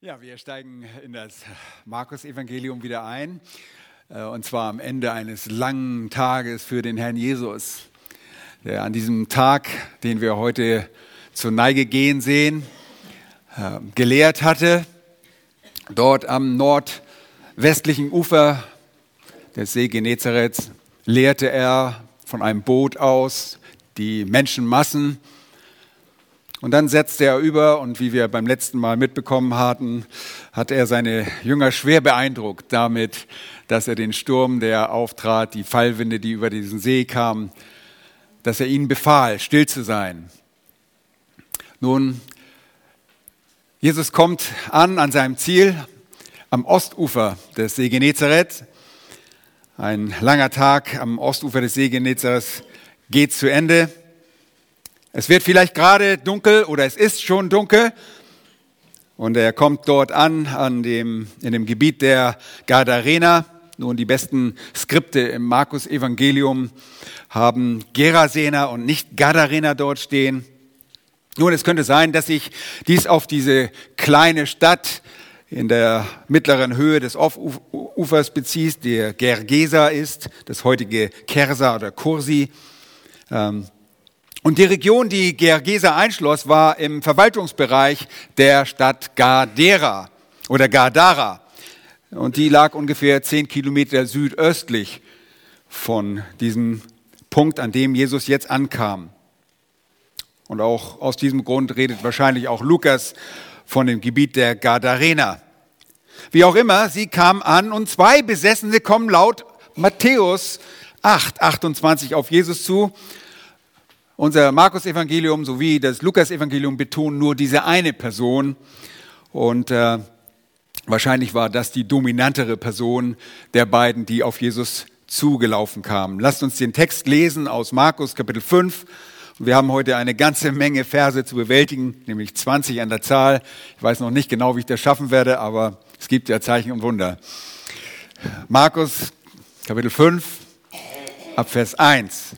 Ja, wir steigen in das Markus-Evangelium wieder ein. äh, Und zwar am Ende eines langen Tages für den Herrn Jesus, der an diesem Tag, den wir heute zur Neige gehen sehen, äh, gelehrt hatte. Dort am nordwestlichen Ufer des See Genezareth lehrte er von einem Boot aus die Menschenmassen und dann setzte er über und wie wir beim letzten Mal mitbekommen hatten, hat er seine Jünger schwer beeindruckt damit, dass er den Sturm, der auftrat, die Fallwinde, die über diesen See kamen, dass er ihnen befahl, still zu sein. Nun, Jesus kommt an an seinem Ziel am Ostufer des See Genezareth. Ein langer Tag am Ostufer des See Genezareth geht zu Ende. Es wird vielleicht gerade dunkel oder es ist schon dunkel. Und er kommt dort an, an dem, in dem Gebiet der Gadarena. Nun, die besten Skripte im Markus-Evangelium haben Gerasener und nicht Gadarena dort stehen. Nun, es könnte sein, dass sich dies auf diese kleine Stadt in der mittleren Höhe des Ufers bezieht, der Gergesa ist, das heutige Kersa oder Kursi. Ähm, und die Region, die Gergesa einschloss, war im Verwaltungsbereich der Stadt Gadera oder Gadara. Und die lag ungefähr zehn Kilometer südöstlich von diesem Punkt, an dem Jesus jetzt ankam. Und auch aus diesem Grund redet wahrscheinlich auch Lukas von dem Gebiet der Gadarena. Wie auch immer, sie kam an und zwei Besessene kommen laut Matthäus 8, 28 auf Jesus zu unser Markus-Evangelium sowie das Lukas-Evangelium betonen nur diese eine Person. Und äh, wahrscheinlich war das die dominantere Person der beiden, die auf Jesus zugelaufen kamen. Lasst uns den Text lesen aus Markus Kapitel 5. Wir haben heute eine ganze Menge Verse zu bewältigen, nämlich 20 an der Zahl. Ich weiß noch nicht genau, wie ich das schaffen werde, aber es gibt ja Zeichen und Wunder. Markus Kapitel 5 ab Vers 1.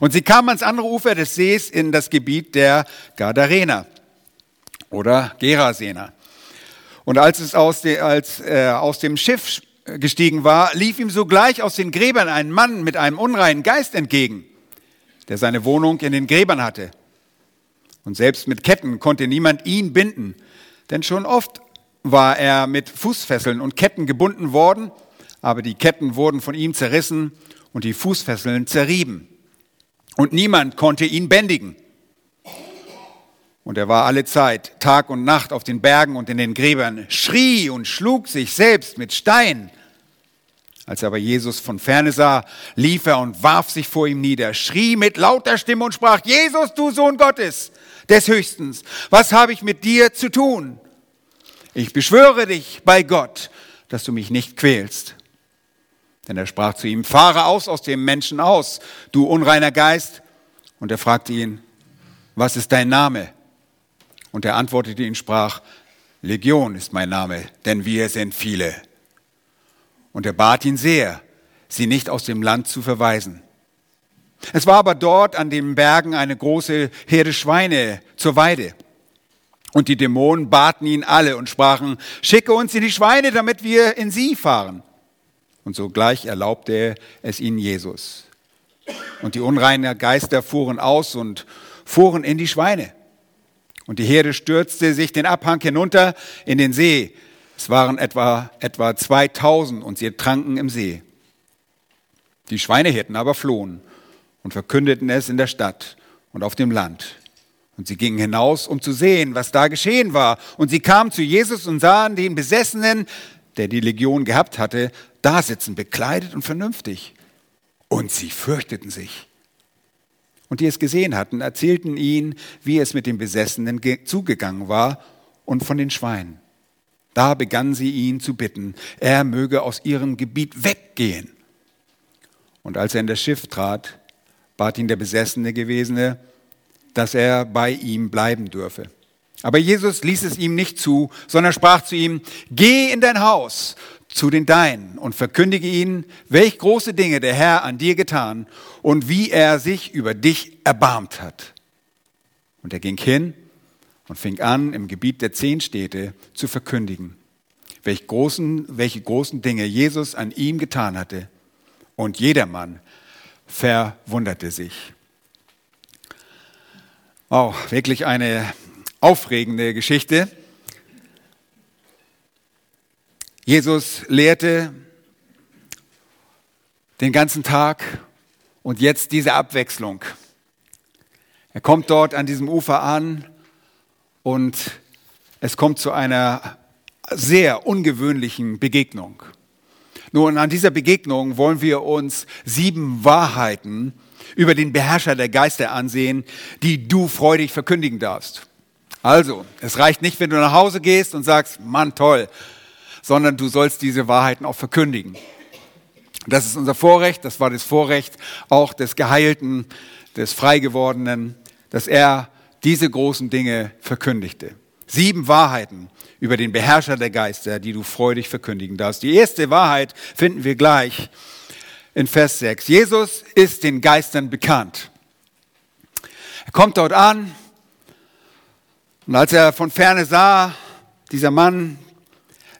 Und sie kamen ans andere Ufer des Sees in das Gebiet der Gadarena oder Gerasener. Und als es aus, de, als, äh, aus dem Schiff gestiegen war, lief ihm sogleich aus den Gräbern ein Mann mit einem unreinen Geist entgegen, der seine Wohnung in den Gräbern hatte. Und selbst mit Ketten konnte niemand ihn binden, denn schon oft war er mit Fußfesseln und Ketten gebunden worden, aber die Ketten wurden von ihm zerrissen und die Fußfesseln zerrieben und niemand konnte ihn bändigen. Und er war alle Zeit, Tag und Nacht auf den Bergen und in den Gräbern, schrie und schlug sich selbst mit Stein. Als aber Jesus von ferne sah, lief er und warf sich vor ihm nieder, schrie mit lauter Stimme und sprach, Jesus, du Sohn Gottes, des Höchstens, was habe ich mit dir zu tun? Ich beschwöre dich bei Gott, dass du mich nicht quälst. Denn er sprach zu ihm, fahre aus aus dem Menschen aus, du unreiner Geist. Und er fragte ihn, was ist dein Name? Und er antwortete ihn, sprach, Legion ist mein Name, denn wir sind viele. Und er bat ihn sehr, sie nicht aus dem Land zu verweisen. Es war aber dort an den Bergen eine große Herde Schweine zur Weide. Und die Dämonen baten ihn alle und sprachen, schicke uns in die Schweine, damit wir in sie fahren. Und sogleich erlaubte es ihnen Jesus. Und die unreinen Geister fuhren aus und fuhren in die Schweine. Und die Herde stürzte sich den Abhang hinunter in den See. Es waren etwa, etwa 2000 und sie tranken im See. Die Schweinehirten aber flohen und verkündeten es in der Stadt und auf dem Land. Und sie gingen hinaus, um zu sehen, was da geschehen war. Und sie kamen zu Jesus und sahen den Besessenen, der die Legion gehabt hatte, da sitzen, bekleidet und vernünftig. Und sie fürchteten sich. Und die es gesehen hatten, erzählten ihn, wie es mit den Besessenen zugegangen war und von den Schweinen. Da begannen sie ihn zu bitten, er möge aus ihrem Gebiet weggehen. Und als er in das Schiff trat, bat ihn der besessene Gewesene, dass er bei ihm bleiben dürfe. Aber Jesus ließ es ihm nicht zu, sondern sprach zu ihm, geh in dein Haus zu den Deinen und verkündige ihnen, welch große Dinge der Herr an dir getan und wie er sich über dich erbarmt hat. Und er ging hin und fing an, im Gebiet der zehn Städte zu verkündigen, welche großen, welche großen Dinge Jesus an ihm getan hatte. Und jedermann verwunderte sich. Oh, wirklich eine aufregende Geschichte. Jesus lehrte den ganzen Tag und jetzt diese Abwechslung. Er kommt dort an diesem Ufer an und es kommt zu einer sehr ungewöhnlichen Begegnung. Nun, an dieser Begegnung wollen wir uns sieben Wahrheiten über den Beherrscher der Geister ansehen, die du freudig verkündigen darfst. Also, es reicht nicht, wenn du nach Hause gehst und sagst, Mann, toll, sondern du sollst diese Wahrheiten auch verkündigen. Das ist unser Vorrecht, das war das Vorrecht auch des Geheilten, des Freigewordenen, dass er diese großen Dinge verkündigte. Sieben Wahrheiten über den Beherrscher der Geister, die du freudig verkündigen darfst. Die erste Wahrheit finden wir gleich in Vers 6. Jesus ist den Geistern bekannt. Er kommt dort an und als er von ferne sah, dieser Mann,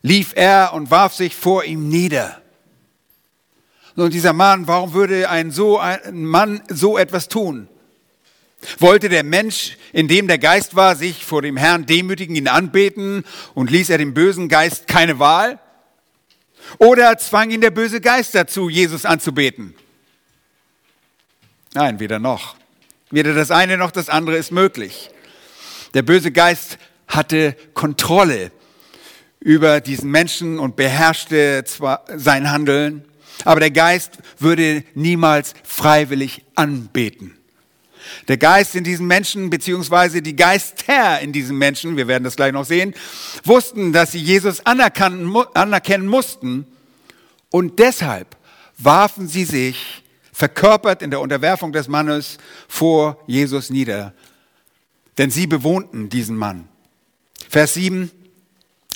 lief er und warf sich vor ihm nieder. Und dieser Mann, warum würde ein so ein Mann so etwas tun? Wollte der Mensch, in dem der Geist war, sich vor dem Herrn demütigen, ihn anbeten und ließ er dem bösen Geist keine Wahl? Oder zwang ihn der böse Geist dazu, Jesus anzubeten? Nein, weder noch. Weder das eine noch das andere ist möglich. Der böse Geist hatte Kontrolle über diesen Menschen und beherrschte zwar sein Handeln, aber der Geist würde niemals freiwillig anbeten. Der Geist in diesen Menschen, beziehungsweise die Geister in diesen Menschen, wir werden das gleich noch sehen, wussten, dass sie Jesus anerkennen mussten und deshalb warfen sie sich, verkörpert in der Unterwerfung des Mannes, vor Jesus nieder. Denn sie bewohnten diesen Mann. Vers 7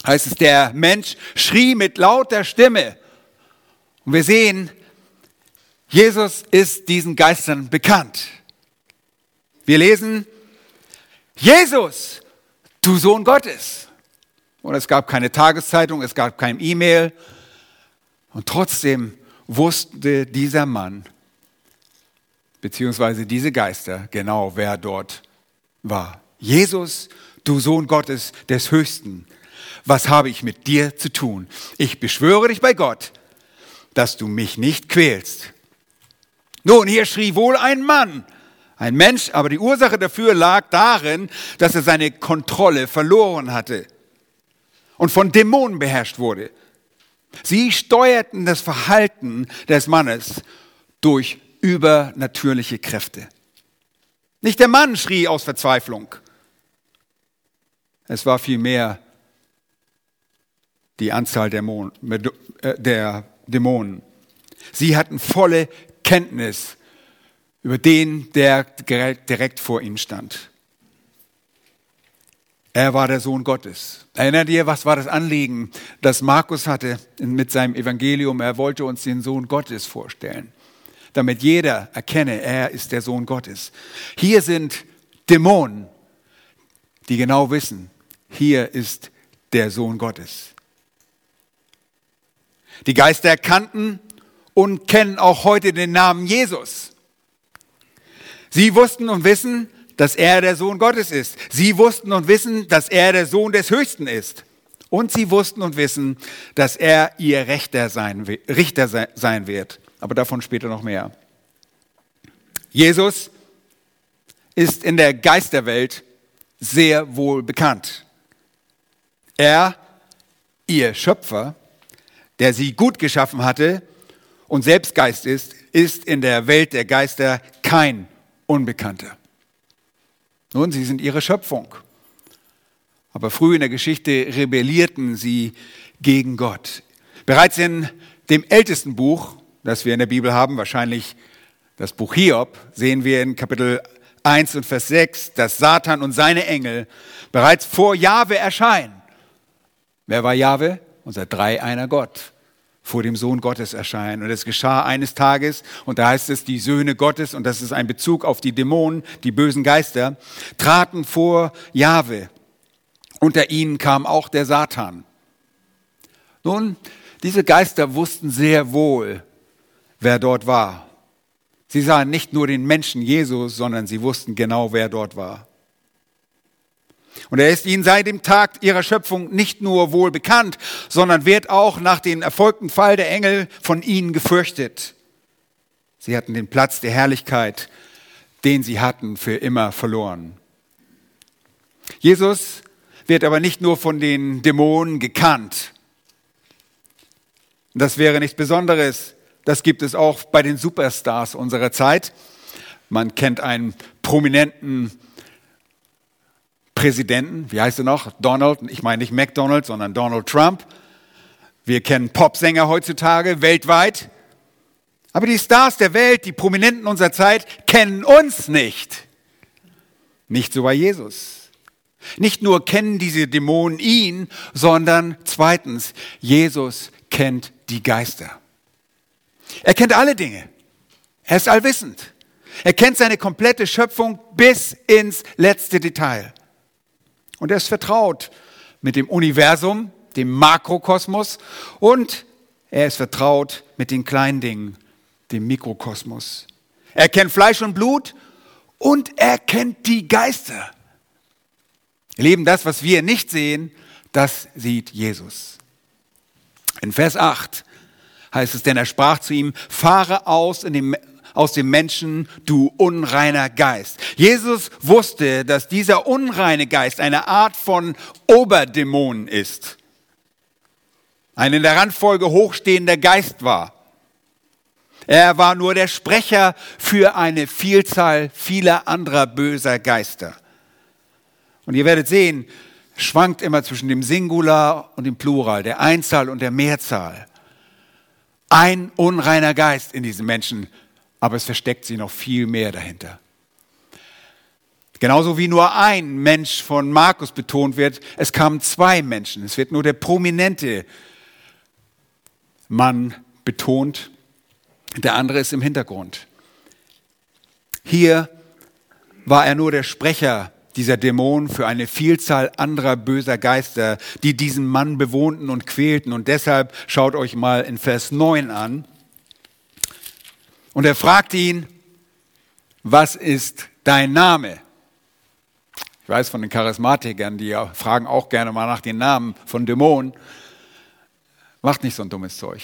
heißt es, der Mensch schrie mit lauter Stimme. Und wir sehen, Jesus ist diesen Geistern bekannt. Wir lesen, Jesus, du Sohn Gottes. Und es gab keine Tageszeitung, es gab kein E-Mail. Und trotzdem wusste dieser Mann, beziehungsweise diese Geister, genau wer dort war. Jesus, du Sohn Gottes des Höchsten, was habe ich mit dir zu tun? Ich beschwöre dich bei Gott, dass du mich nicht quälst. Nun, hier schrie wohl ein Mann, ein Mensch, aber die Ursache dafür lag darin, dass er seine Kontrolle verloren hatte und von Dämonen beherrscht wurde. Sie steuerten das Verhalten des Mannes durch übernatürliche Kräfte. Nicht der Mann schrie aus Verzweiflung. Es war vielmehr die Anzahl der, Mon äh, der Dämonen. Sie hatten volle Kenntnis über den, der direkt vor ihnen stand. Er war der Sohn Gottes. Erinnert ihr, was war das Anliegen, das Markus hatte mit seinem Evangelium? Er wollte uns den Sohn Gottes vorstellen, damit jeder erkenne, er ist der Sohn Gottes. Hier sind Dämonen, die genau wissen, hier ist der Sohn Gottes. Die Geister erkannten und kennen auch heute den Namen Jesus. Sie wussten und wissen, dass er der Sohn Gottes ist. Sie wussten und wissen, dass er der Sohn des Höchsten ist. Und sie wussten und wissen, dass er ihr Richter sein, Richter sein wird. Aber davon später noch mehr. Jesus ist in der Geisterwelt sehr wohl bekannt. Er, ihr Schöpfer, der sie gut geschaffen hatte und selbst Geist ist, ist in der Welt der Geister kein Unbekannte. Nun, sie sind ihre Schöpfung. Aber früh in der Geschichte rebellierten sie gegen Gott. Bereits in dem ältesten Buch, das wir in der Bibel haben, wahrscheinlich das Buch Hiob, sehen wir in Kapitel 1 und Vers 6, dass Satan und seine Engel bereits vor Jahwe erscheinen. Wer war Jahwe? Unser dreieiner Gott vor dem Sohn Gottes erscheinen. Und es geschah eines Tages, und da heißt es, die Söhne Gottes, und das ist ein Bezug auf die Dämonen, die bösen Geister, traten vor Jahwe. Unter ihnen kam auch der Satan. Nun, diese Geister wussten sehr wohl, wer dort war. Sie sahen nicht nur den Menschen Jesus, sondern sie wussten genau, wer dort war. Und er ist ihnen seit dem Tag ihrer Schöpfung nicht nur wohl bekannt, sondern wird auch nach dem erfolgten Fall der Engel von ihnen gefürchtet. Sie hatten den Platz der Herrlichkeit, den sie hatten, für immer verloren. Jesus wird aber nicht nur von den Dämonen gekannt. Das wäre nichts Besonderes. Das gibt es auch bei den Superstars unserer Zeit. Man kennt einen prominenten Präsidenten, wie heißt er noch? Donald, ich meine nicht McDonald, sondern Donald Trump. Wir kennen Popsänger heutzutage weltweit. Aber die Stars der Welt, die Prominenten unserer Zeit, kennen uns nicht. Nicht so bei Jesus. Nicht nur kennen diese Dämonen ihn, sondern zweitens, Jesus kennt die Geister. Er kennt alle Dinge. Er ist allwissend. Er kennt seine komplette Schöpfung bis ins letzte Detail. Und er ist vertraut mit dem Universum, dem Makrokosmos und er ist vertraut mit den kleinen Dingen, dem Mikrokosmos. Er kennt Fleisch und Blut und er kennt die Geister. Leben das, was wir nicht sehen, das sieht Jesus. In Vers 8 heißt es, denn er sprach zu ihm, fahre aus in dem aus dem Menschen, du unreiner Geist. Jesus wusste, dass dieser unreine Geist eine Art von Oberdämon ist. Ein in der Randfolge hochstehender Geist war. Er war nur der Sprecher für eine Vielzahl vieler anderer böser Geister. Und ihr werdet sehen, schwankt immer zwischen dem Singular und dem Plural, der Einzahl und der Mehrzahl. Ein unreiner Geist in diesem Menschen aber es versteckt sich noch viel mehr dahinter. Genauso wie nur ein Mensch von Markus betont wird, es kamen zwei Menschen. Es wird nur der prominente Mann betont, der andere ist im Hintergrund. Hier war er nur der Sprecher dieser Dämonen für eine Vielzahl anderer böser Geister, die diesen Mann bewohnten und quälten. Und deshalb schaut euch mal in Vers 9 an. Und er fragt ihn, was ist dein Name? Ich weiß von den Charismatikern, die fragen auch gerne mal nach den Namen von Dämonen. Macht nicht so ein dummes Zeug.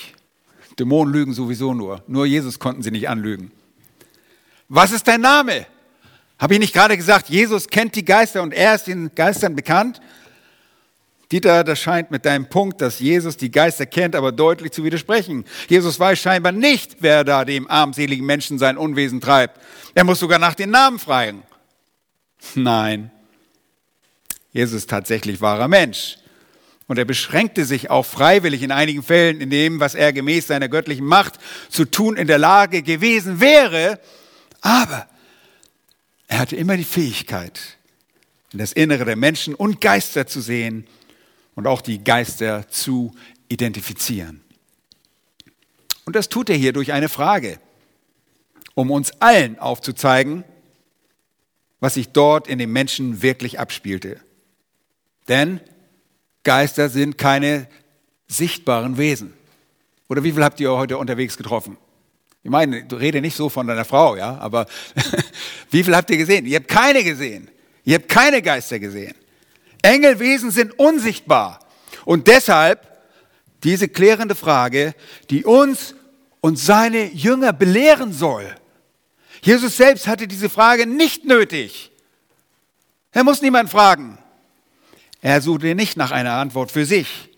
Dämonen lügen sowieso nur. Nur Jesus konnten sie nicht anlügen. Was ist dein Name? Habe ich nicht gerade gesagt, Jesus kennt die Geister und er ist den Geistern bekannt? Dieter, das scheint mit deinem Punkt, dass Jesus die Geister kennt, aber deutlich zu widersprechen. Jesus weiß scheinbar nicht, wer da dem armseligen Menschen sein Unwesen treibt. Er muss sogar nach den Namen fragen. Nein, Jesus ist tatsächlich wahrer Mensch. Und er beschränkte sich auch freiwillig in einigen Fällen in dem, was er gemäß seiner göttlichen Macht zu tun in der Lage gewesen wäre. Aber er hatte immer die Fähigkeit, in das Innere der Menschen und Geister zu sehen und auch die Geister zu identifizieren. Und das tut er hier durch eine Frage, um uns allen aufzuzeigen, was sich dort in den Menschen wirklich abspielte. Denn Geister sind keine sichtbaren Wesen. Oder wie viel habt ihr heute unterwegs getroffen? Ich meine, rede nicht so von deiner Frau, ja, aber wie viel habt ihr gesehen? Ihr habt keine gesehen. Ihr habt keine Geister gesehen. Engelwesen sind unsichtbar. Und deshalb diese klärende Frage, die uns und seine Jünger belehren soll. Jesus selbst hatte diese Frage nicht nötig. Er muss niemand fragen. Er suchte nicht nach einer Antwort für sich.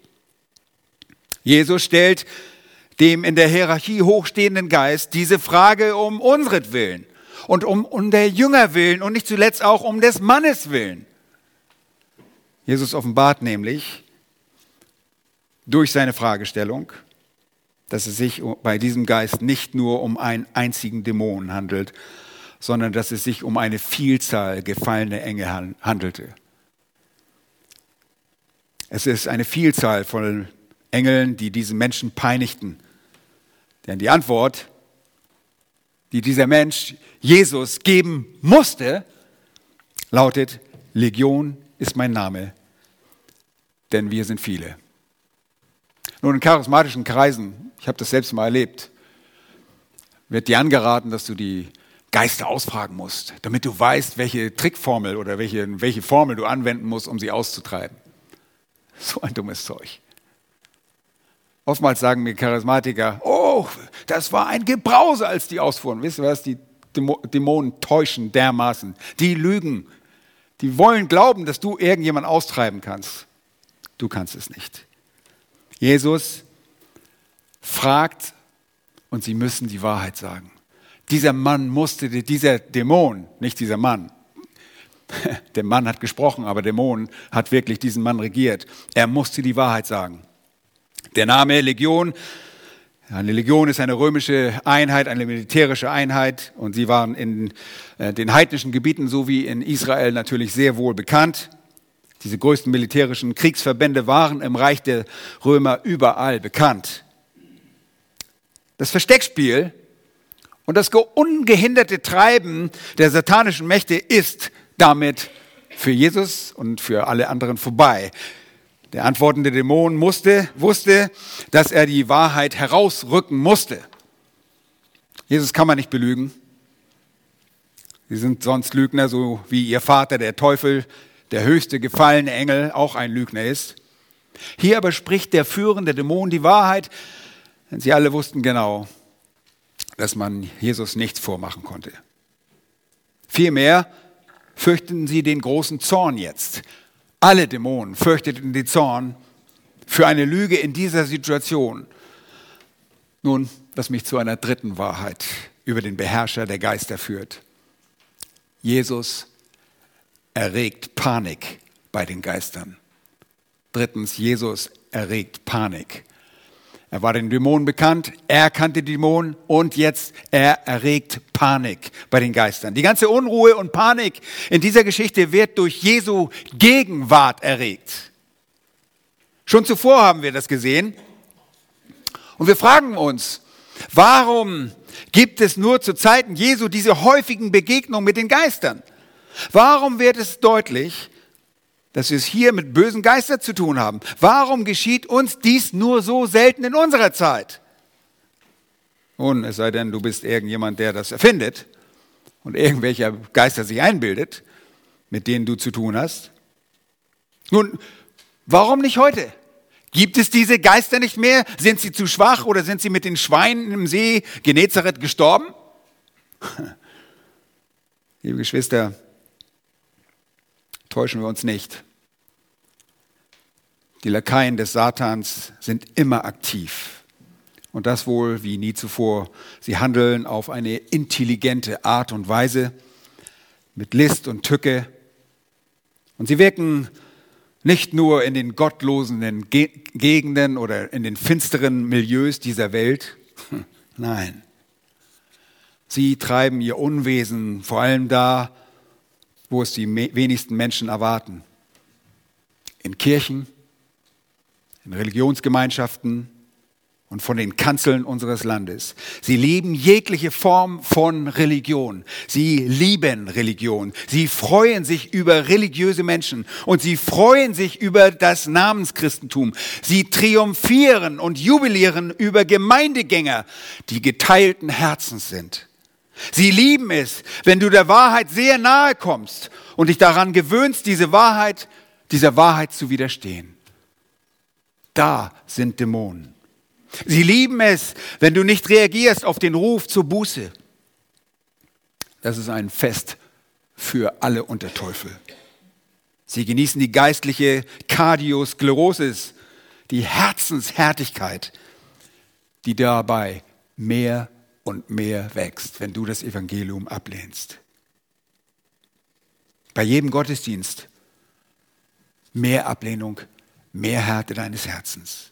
Jesus stellt dem in der Hierarchie hochstehenden Geist diese Frage um unsretwillen und um, um der Jünger willen und nicht zuletzt auch um des Mannes willen. Jesus offenbart nämlich durch seine Fragestellung, dass es sich bei diesem Geist nicht nur um einen einzigen Dämon handelt, sondern dass es sich um eine Vielzahl gefallener Engel handelte. Es ist eine Vielzahl von Engeln, die diesen Menschen peinigten. Denn die Antwort, die dieser Mensch Jesus geben musste, lautet, Legion ist mein Name. denn wir sind viele. Nun, in charismatischen Kreisen, ich habe das selbst mal erlebt, wird dir angeraten, dass du die Geister ausfragen musst, damit du weißt, welche Trickformel oder welche, welche Formel du anwenden musst, um sie auszutreiben. So ein dummes Zeug. Oftmals sagen mir Charismatiker, oh, das war ein Gebrause, als die ausfuhren. Wisst ihr was? Die Dämonen täuschen dermaßen. Die lügen. Die wollen glauben, dass du irgendjemand austreiben kannst. Du kannst es nicht. Jesus fragt und sie müssen die Wahrheit sagen. Dieser Mann musste, dieser Dämon, nicht dieser Mann, der Mann hat gesprochen, aber Dämon hat wirklich diesen Mann regiert. Er musste die Wahrheit sagen. Der Name Legion, eine Legion ist eine römische Einheit, eine militärische Einheit und sie waren in äh, den heidnischen Gebieten sowie in Israel natürlich sehr wohl bekannt. Diese größten militärischen Kriegsverbände waren im Reich der Römer überall bekannt. Das Versteckspiel und das ungehinderte Treiben der satanischen Mächte ist damit für Jesus und für alle anderen vorbei. Der antwortende Dämon musste, wusste, dass er die Wahrheit herausrücken musste. Jesus kann man nicht belügen. Sie sind sonst Lügner, so wie ihr Vater, der Teufel, der höchste gefallene Engel, auch ein Lügner ist. Hier aber spricht der führende Dämon die Wahrheit, denn sie alle wussten genau, dass man Jesus nichts vormachen konnte. Vielmehr fürchteten sie den großen Zorn jetzt. Alle Dämonen fürchteten den Zorn für eine Lüge in dieser Situation. Nun, was mich zu einer dritten Wahrheit über den Beherrscher der Geister führt. Jesus erregt Panik bei den Geistern. Drittens, Jesus erregt Panik. Er war den Dämonen bekannt, er kannte die Dämonen und jetzt er erregt Panik bei den Geistern. Die ganze Unruhe und Panik in dieser Geschichte wird durch Jesu Gegenwart erregt. Schon zuvor haben wir das gesehen. Und wir fragen uns, warum gibt es nur zu Zeiten Jesu diese häufigen Begegnungen mit den Geistern? Warum wird es deutlich, dass wir es hier mit bösen Geistern zu tun haben. Warum geschieht uns dies nur so selten in unserer Zeit? Nun, es sei denn, du bist irgendjemand, der das erfindet und irgendwelcher Geister sich einbildet, mit denen du zu tun hast. Nun, warum nicht heute? Gibt es diese Geister nicht mehr? Sind sie zu schwach oder sind sie mit den Schweinen im See Genezareth gestorben? Liebe Geschwister, täuschen wir uns nicht. Die Lakaien des Satans sind immer aktiv. Und das wohl wie nie zuvor. Sie handeln auf eine intelligente Art und Weise, mit List und Tücke. Und sie wirken nicht nur in den gottlosen Gegenden oder in den finsteren Milieus dieser Welt. Nein. Sie treiben ihr Unwesen vor allem da, wo es die wenigsten Menschen erwarten. In Kirchen, in Religionsgemeinschaften und von den Kanzeln unseres Landes. Sie lieben jegliche Form von Religion. Sie lieben Religion. Sie freuen sich über religiöse Menschen und sie freuen sich über das Namenschristentum. Sie triumphieren und jubilieren über Gemeindegänger, die geteilten Herzens sind. Sie lieben es, wenn du der Wahrheit sehr nahe kommst und dich daran gewöhnst, diese Wahrheit, dieser Wahrheit zu widerstehen. Da sind Dämonen. Sie lieben es, wenn du nicht reagierst auf den Ruf zur Buße. Das ist ein Fest für alle Unterteufel. Sie genießen die geistliche Kardiosklerosis, die Herzenshärtigkeit, die dabei mehr und mehr wächst, wenn du das Evangelium ablehnst. Bei jedem Gottesdienst mehr Ablehnung, mehr Härte deines Herzens.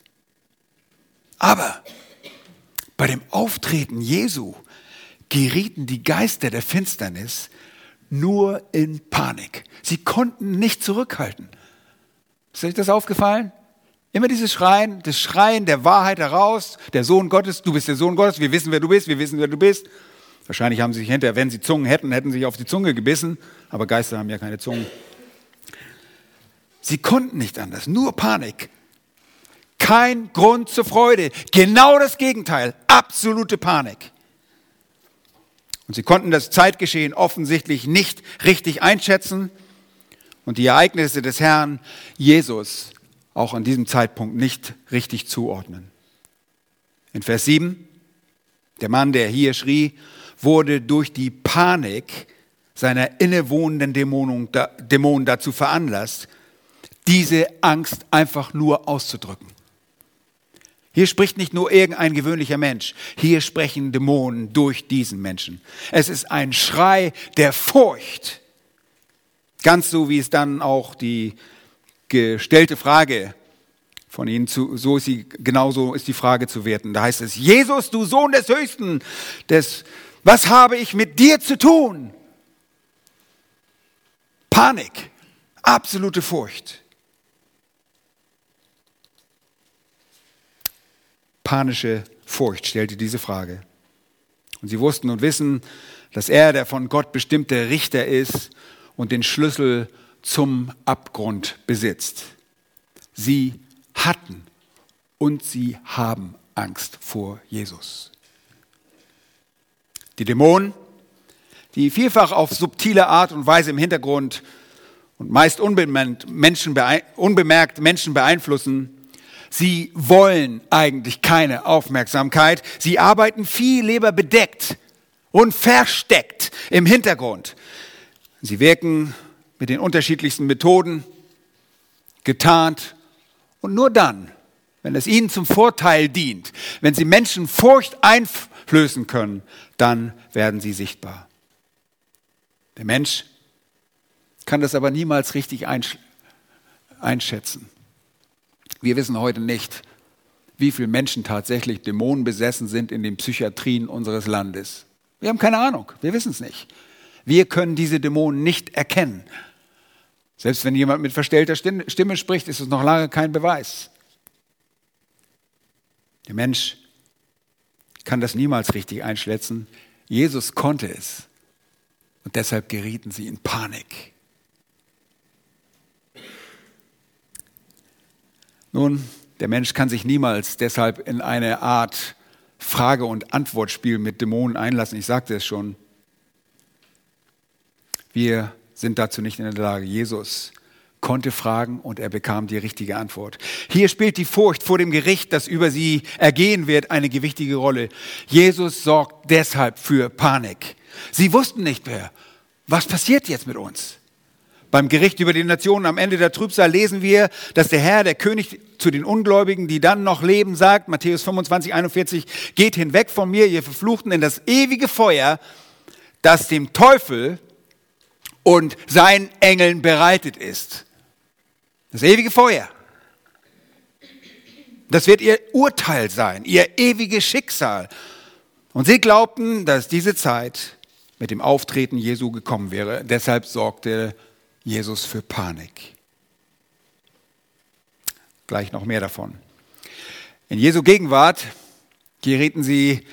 Aber bei dem Auftreten Jesu gerieten die Geister der Finsternis nur in Panik. Sie konnten nicht zurückhalten. Ist euch das aufgefallen? Immer dieses Schreien, das Schreien der Wahrheit heraus, der Sohn Gottes, du bist der Sohn Gottes, wir wissen, wer du bist, wir wissen, wer du bist. Wahrscheinlich haben sie sich hinterher, wenn sie Zungen hätten, hätten sie sich auf die Zunge gebissen, aber Geister haben ja keine Zungen. Sie konnten nicht anders, nur Panik. Kein Grund zur Freude, genau das Gegenteil, absolute Panik. Und sie konnten das Zeitgeschehen offensichtlich nicht richtig einschätzen und die Ereignisse des Herrn Jesus auch an diesem Zeitpunkt nicht richtig zuordnen. In Vers 7, der Mann, der hier schrie, wurde durch die Panik seiner innewohnenden Dämonen dazu veranlasst, diese Angst einfach nur auszudrücken. Hier spricht nicht nur irgendein gewöhnlicher Mensch, hier sprechen Dämonen durch diesen Menschen. Es ist ein Schrei der Furcht. Ganz so wie es dann auch die gestellte Frage von ihnen zu, so ist sie, genauso ist die Frage zu werten. Da heißt es, Jesus, du Sohn des Höchsten, des, was habe ich mit dir zu tun? Panik, absolute Furcht. panische Furcht stellte diese Frage. Und sie wussten und wissen, dass er der von Gott bestimmte Richter ist und den Schlüssel zum Abgrund besitzt. Sie hatten und sie haben Angst vor Jesus. Die Dämonen, die vielfach auf subtile Art und Weise im Hintergrund und meist unbemerkt Menschen, beeinflussen, Sie wollen eigentlich keine Aufmerksamkeit. Sie arbeiten viel lieber bedeckt und versteckt im Hintergrund. Sie wirken mit den unterschiedlichsten Methoden, getarnt und nur dann, wenn es ihnen zum Vorteil dient, wenn sie Menschen Furcht einflößen können, dann werden sie sichtbar. Der Mensch kann das aber niemals richtig einschätzen. Wir wissen heute nicht, wie viele Menschen tatsächlich dämonenbesessen sind in den Psychiatrien unseres Landes. Wir haben keine Ahnung, wir wissen es nicht. Wir können diese Dämonen nicht erkennen. Selbst wenn jemand mit verstellter Stimme spricht, ist es noch lange kein Beweis. Der Mensch kann das niemals richtig einschätzen. Jesus konnte es. Und deshalb gerieten sie in Panik. Nun, der Mensch kann sich niemals deshalb in eine Art Frage- und Antwortspiel mit Dämonen einlassen. Ich sagte es schon. Wir sind dazu nicht in der Lage. Jesus konnte fragen und er bekam die richtige Antwort. Hier spielt die Furcht vor dem Gericht, das über sie ergehen wird, eine gewichtige Rolle. Jesus sorgt deshalb für Panik. Sie wussten nicht mehr, was passiert jetzt mit uns? Beim Gericht über die Nationen am Ende der Trübsal lesen wir, dass der Herr, der König zu den Ungläubigen, die dann noch leben, sagt, Matthäus 25, 41, geht hinweg von mir, ihr Verfluchten, in das ewige Feuer, das dem Teufel und seinen Engeln bereitet ist. Das ewige Feuer. Das wird ihr Urteil sein, ihr ewiges Schicksal. Und sie glaubten, dass diese Zeit mit dem Auftreten Jesu gekommen wäre. Deshalb sorgte Jesus für Panik. Gleich noch mehr davon. In Jesu Gegenwart gerieten sie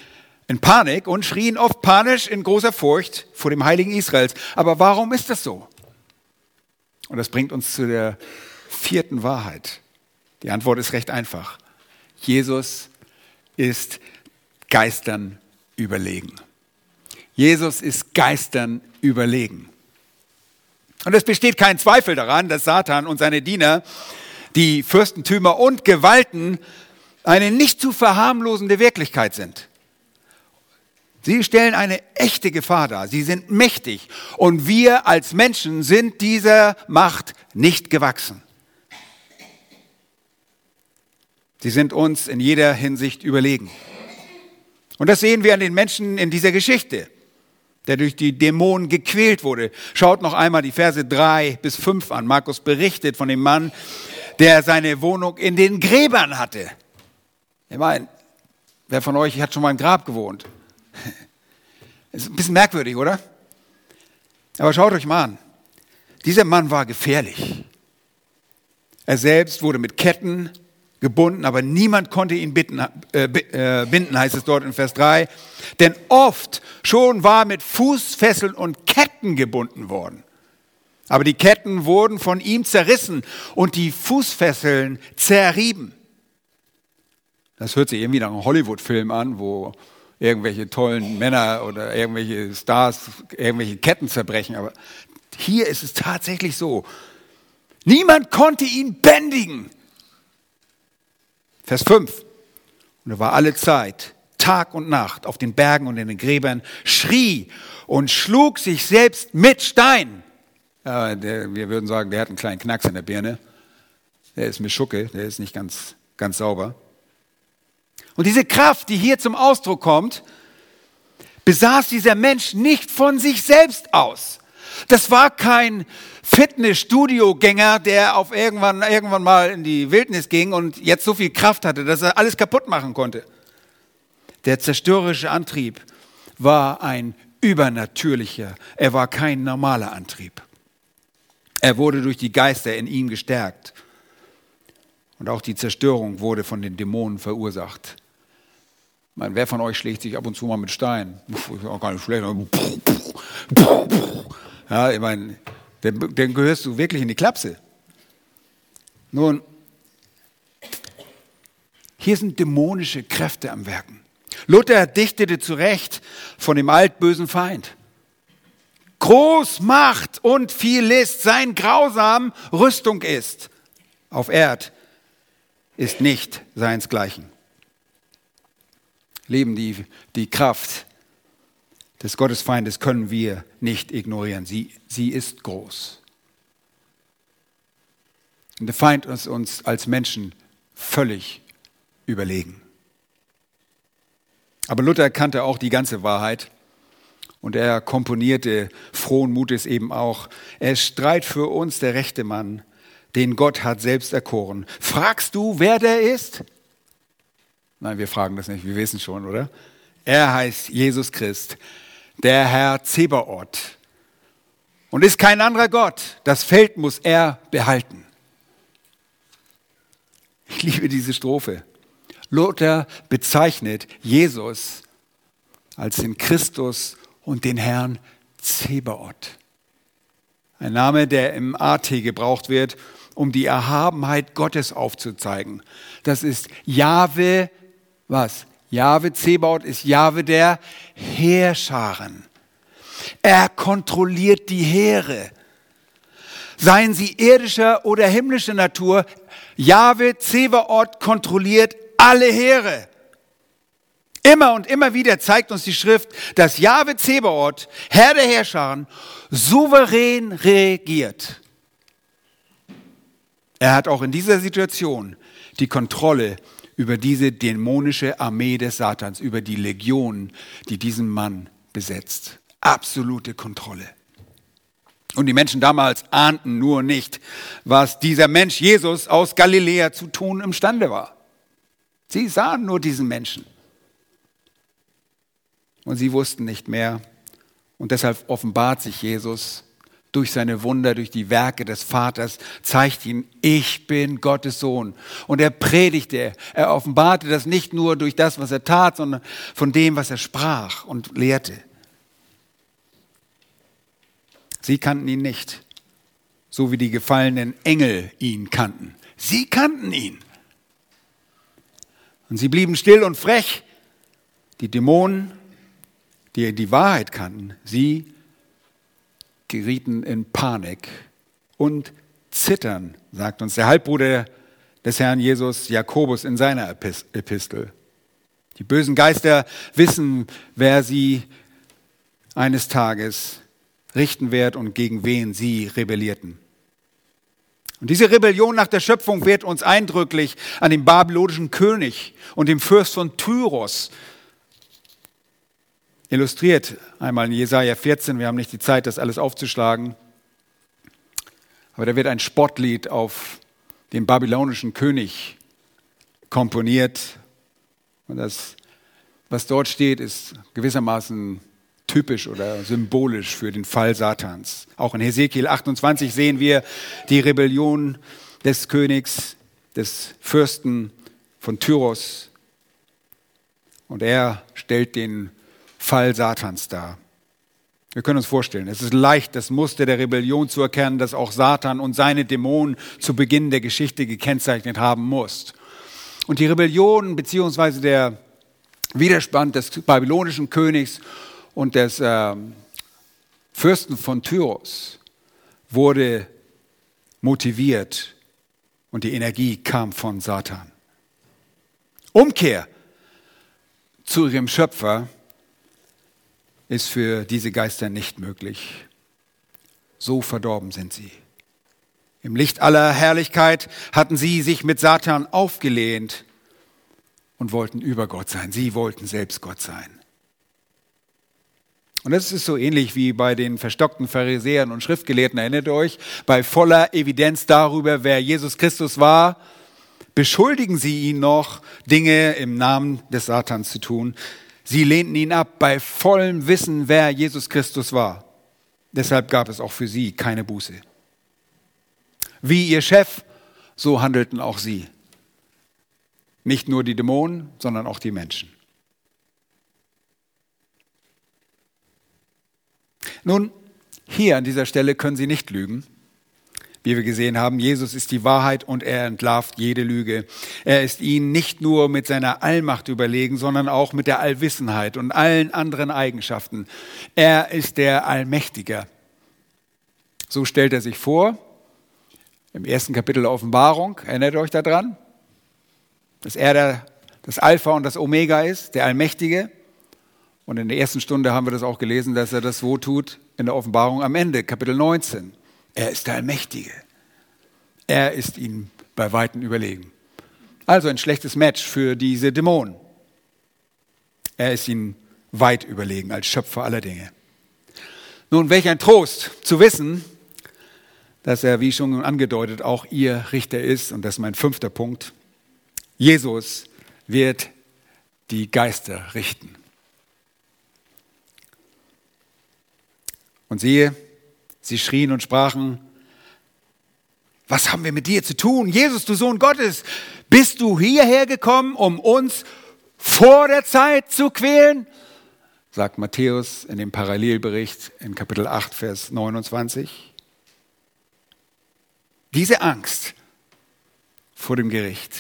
in Panik und schrien oft panisch in großer Furcht vor dem Heiligen Israels. Aber warum ist das so? Und das bringt uns zu der vierten Wahrheit. Die Antwort ist recht einfach. Jesus ist Geistern überlegen. Jesus ist Geistern überlegen. Und es besteht kein Zweifel daran, dass Satan und seine Diener, die Fürstentümer und Gewalten, eine nicht zu verharmlosende Wirklichkeit sind. Sie stellen eine echte Gefahr dar. Sie sind mächtig. Und wir als Menschen sind dieser Macht nicht gewachsen. Sie sind uns in jeder Hinsicht überlegen. Und das sehen wir an den Menschen in dieser Geschichte der durch die Dämonen gequält wurde. Schaut noch einmal die Verse drei bis fünf an. Markus berichtet von dem Mann, der seine Wohnung in den Gräbern hatte. Ich meine, wer von euch hat schon mal ein Grab gewohnt? Ist ein bisschen merkwürdig, oder? Aber schaut euch mal an. Dieser Mann war gefährlich. Er selbst wurde mit Ketten gebunden, aber niemand konnte ihn bitten, äh, äh, binden, heißt es dort in Vers 3. Denn oft schon war mit Fußfesseln und Ketten gebunden worden. Aber die Ketten wurden von ihm zerrissen und die Fußfesseln zerrieben. Das hört sich irgendwie nach einem Hollywood-Film an, wo irgendwelche tollen Männer oder irgendwelche Stars irgendwelche Ketten zerbrechen. Aber hier ist es tatsächlich so. Niemand konnte ihn bändigen. Vers 5. Und er war alle Zeit, Tag und Nacht, auf den Bergen und in den Gräbern, schrie und schlug sich selbst mit Stein. Ja, der, wir würden sagen, der hat einen kleinen Knacks in der Birne. Der ist mit Schucke, der ist nicht ganz, ganz sauber. Und diese Kraft, die hier zum Ausdruck kommt, besaß dieser Mensch nicht von sich selbst aus. Das war kein Fitnessstudio-Gänger, der auf irgendwann, irgendwann mal in die Wildnis ging und jetzt so viel Kraft hatte, dass er alles kaputt machen konnte. Der zerstörerische Antrieb war ein übernatürlicher, er war kein normaler Antrieb. Er wurde durch die Geister in ihm gestärkt. Und auch die Zerstörung wurde von den Dämonen verursacht. Meine, wer von euch schlägt sich ab und zu mal mit Steinen? Ist auch gar nicht schlecht. Ja, ich meine, dann, dann gehörst du wirklich in die Klapse. Nun, hier sind dämonische Kräfte am Werken. Luther dichtete zu Recht von dem altbösen Feind. Groß Macht und viel List sein grausam Rüstung ist. Auf Erd ist nicht seinsgleichen. Leben die, die Kraft des Gottesfeindes können wir nicht ignorieren. Sie, sie ist groß. Und der Feind ist uns als Menschen völlig überlegen. Aber Luther kannte auch die ganze Wahrheit und er komponierte frohen Mutes eben auch, er streit für uns der rechte Mann, den Gott hat selbst erkoren. Fragst du, wer der ist? Nein, wir fragen das nicht, wir wissen schon, oder? Er heißt Jesus Christ, der Herr Zebaoth und ist kein anderer Gott. Das Feld muss er behalten. Ich liebe diese Strophe. Luther bezeichnet Jesus als den Christus und den Herrn Zebaoth. Ein Name, der im AT gebraucht wird, um die Erhabenheit Gottes aufzuzeigen. Das ist Jahwe, was? Jahwe Zebaoth ist Jahwe der Heerscharen. Er kontrolliert die Heere. Seien sie irdischer oder himmlischer Natur, Jahwe Zebaoth kontrolliert alle Heere. Immer und immer wieder zeigt uns die Schrift, dass Jahwe Zebaoth, Herr der Herrscher, souverän regiert. Er hat auch in dieser Situation die Kontrolle über diese dämonische Armee des Satans, über die Legionen, die diesen Mann besetzt. Absolute Kontrolle. Und die Menschen damals ahnten nur nicht, was dieser Mensch Jesus aus Galiläa zu tun imstande war. Sie sahen nur diesen Menschen und sie wussten nicht mehr. Und deshalb offenbart sich Jesus durch seine Wunder, durch die Werke des Vaters, zeigt ihn, ich bin Gottes Sohn. Und er predigte, er offenbarte das nicht nur durch das, was er tat, sondern von dem, was er sprach und lehrte. Sie kannten ihn nicht, so wie die gefallenen Engel ihn kannten. Sie kannten ihn. Und sie blieben still und frech. Die Dämonen die die Wahrheit kannten, sie gerieten in Panik und zittern, sagt uns der Halbbruder des Herrn Jesus Jakobus in seiner Epistel. Die bösen Geister wissen, wer sie eines Tages richten wird und gegen wen sie rebellierten. Und diese Rebellion nach der Schöpfung wird uns eindrücklich an den babylonischen König und dem Fürst von Tyros illustriert. Einmal in Jesaja 14, wir haben nicht die Zeit, das alles aufzuschlagen. Aber da wird ein Spottlied auf den babylonischen König komponiert. Und das, was dort steht, ist gewissermaßen typisch oder symbolisch für den Fall Satans. Auch in Hesekiel 28 sehen wir die Rebellion des Königs, des Fürsten von Tyros. Und er stellt den Fall Satans dar. Wir können uns vorstellen, es ist leicht, das Muster der Rebellion zu erkennen, das auch Satan und seine Dämonen zu Beginn der Geschichte gekennzeichnet haben muss. Und die Rebellion beziehungsweise der Widerstand des babylonischen Königs und des äh, Fürsten von Tyros wurde motiviert und die Energie kam von Satan. Umkehr zu ihrem Schöpfer ist für diese Geister nicht möglich. So verdorben sind sie. Im Licht aller Herrlichkeit hatten sie sich mit Satan aufgelehnt und wollten über Gott sein. Sie wollten selbst Gott sein. Und das ist so ähnlich wie bei den verstockten Pharisäern und Schriftgelehrten, erinnert euch, bei voller Evidenz darüber, wer Jesus Christus war, beschuldigen sie ihn noch, Dinge im Namen des Satans zu tun. Sie lehnten ihn ab bei vollem Wissen, wer Jesus Christus war. Deshalb gab es auch für sie keine Buße. Wie ihr Chef, so handelten auch sie. Nicht nur die Dämonen, sondern auch die Menschen. Nun, hier an dieser Stelle können Sie nicht lügen. Wie wir gesehen haben, Jesus ist die Wahrheit und er entlarvt jede Lüge. Er ist ihnen nicht nur mit seiner Allmacht überlegen, sondern auch mit der Allwissenheit und allen anderen Eigenschaften. Er ist der Allmächtige. So stellt er sich vor im ersten Kapitel der Offenbarung. Erinnert euch daran? Dass er der, das Alpha und das Omega ist, der Allmächtige. Und in der ersten Stunde haben wir das auch gelesen, dass er das so tut in der Offenbarung am Ende, Kapitel 19. Er ist der Allmächtige. Er ist ihnen bei Weitem überlegen. Also ein schlechtes Match für diese Dämonen. Er ist ihnen weit überlegen als Schöpfer aller Dinge. Nun, welch ein Trost zu wissen, dass er, wie schon angedeutet, auch ihr Richter ist. Und das ist mein fünfter Punkt. Jesus wird die Geister richten. Und siehe, sie schrien und sprachen, was haben wir mit dir zu tun? Jesus, du Sohn Gottes, bist du hierher gekommen, um uns vor der Zeit zu quälen? Sagt Matthäus in dem Parallelbericht in Kapitel 8, Vers 29. Diese Angst vor dem Gericht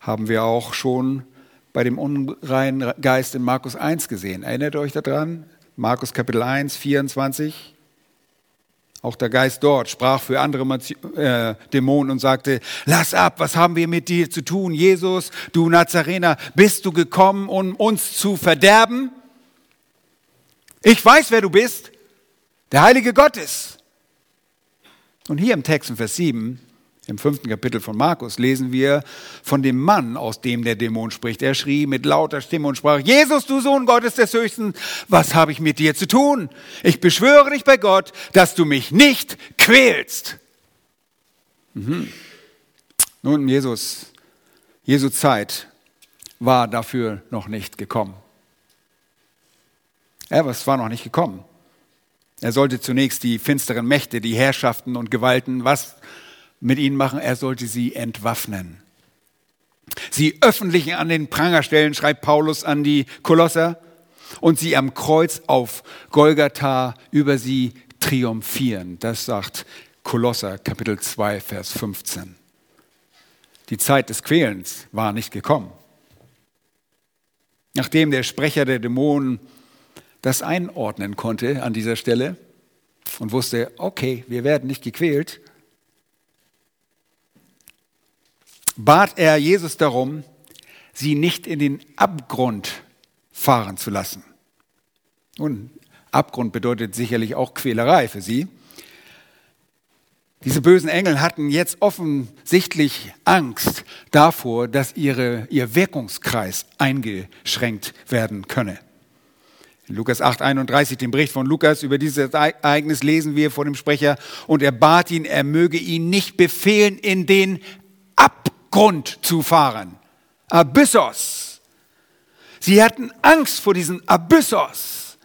haben wir auch schon bei dem unreinen Geist in Markus 1 gesehen. Erinnert euch daran? Markus Kapitel 1, 24. Auch der Geist dort sprach für andere äh, Dämonen und sagte, lass ab, was haben wir mit dir zu tun? Jesus, du Nazarener, bist du gekommen, um uns zu verderben? Ich weiß, wer du bist, der Heilige Gottes. Und hier im Text in Vers 7 im fünften Kapitel von Markus lesen wir von dem Mann, aus dem der Dämon spricht. Er schrie mit lauter Stimme und sprach, Jesus, du Sohn Gottes des Höchsten, was habe ich mit dir zu tun? Ich beschwöre dich bei Gott, dass du mich nicht quälst. Mhm. Nun, Jesus, Jesu Zeit war dafür noch nicht gekommen. Er war noch nicht gekommen. Er sollte zunächst die finsteren Mächte, die Herrschaften und Gewalten, was mit ihnen machen, er sollte sie entwaffnen. Sie öffentlich an den Pranger stellen, schreibt Paulus an die Kolosser, und sie am Kreuz auf Golgatha über sie triumphieren. Das sagt Kolosser Kapitel 2, Vers 15. Die Zeit des Quälens war nicht gekommen. Nachdem der Sprecher der Dämonen das einordnen konnte an dieser Stelle und wusste, okay, wir werden nicht gequält, bat er Jesus darum, sie nicht in den Abgrund fahren zu lassen. Nun, Abgrund bedeutet sicherlich auch Quälerei für sie. Diese bösen Engel hatten jetzt offensichtlich Angst davor, dass ihre, ihr Wirkungskreis eingeschränkt werden könne. In Lukas 8, 31, den Bericht von Lukas über dieses Ereignis lesen wir vor dem Sprecher, und er bat ihn, er möge ihn nicht befehlen, in den Abgrund Abgrund zu fahren. Abyssos. Sie hatten Angst vor diesem Abyssos.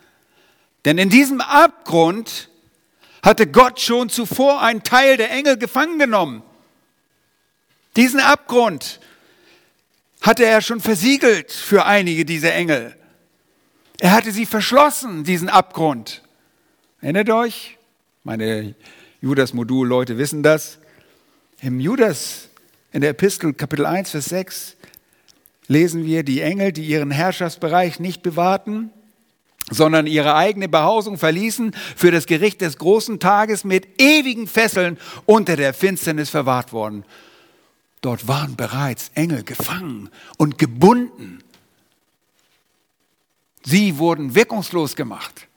Denn in diesem Abgrund hatte Gott schon zuvor einen Teil der Engel gefangen genommen. Diesen Abgrund hatte er schon versiegelt für einige dieser Engel. Er hatte sie verschlossen, diesen Abgrund. Erinnert euch? Meine Judas-Modul-Leute wissen das. Im Judas, in der Epistel Kapitel 1, Vers 6, lesen wir, die Engel, die ihren Herrschaftsbereich nicht bewahrten, sondern ihre eigene Behausung verließen, für das Gericht des großen Tages mit ewigen Fesseln unter der Finsternis verwahrt worden. Dort waren bereits Engel gefangen und gebunden. Sie wurden wirkungslos gemacht.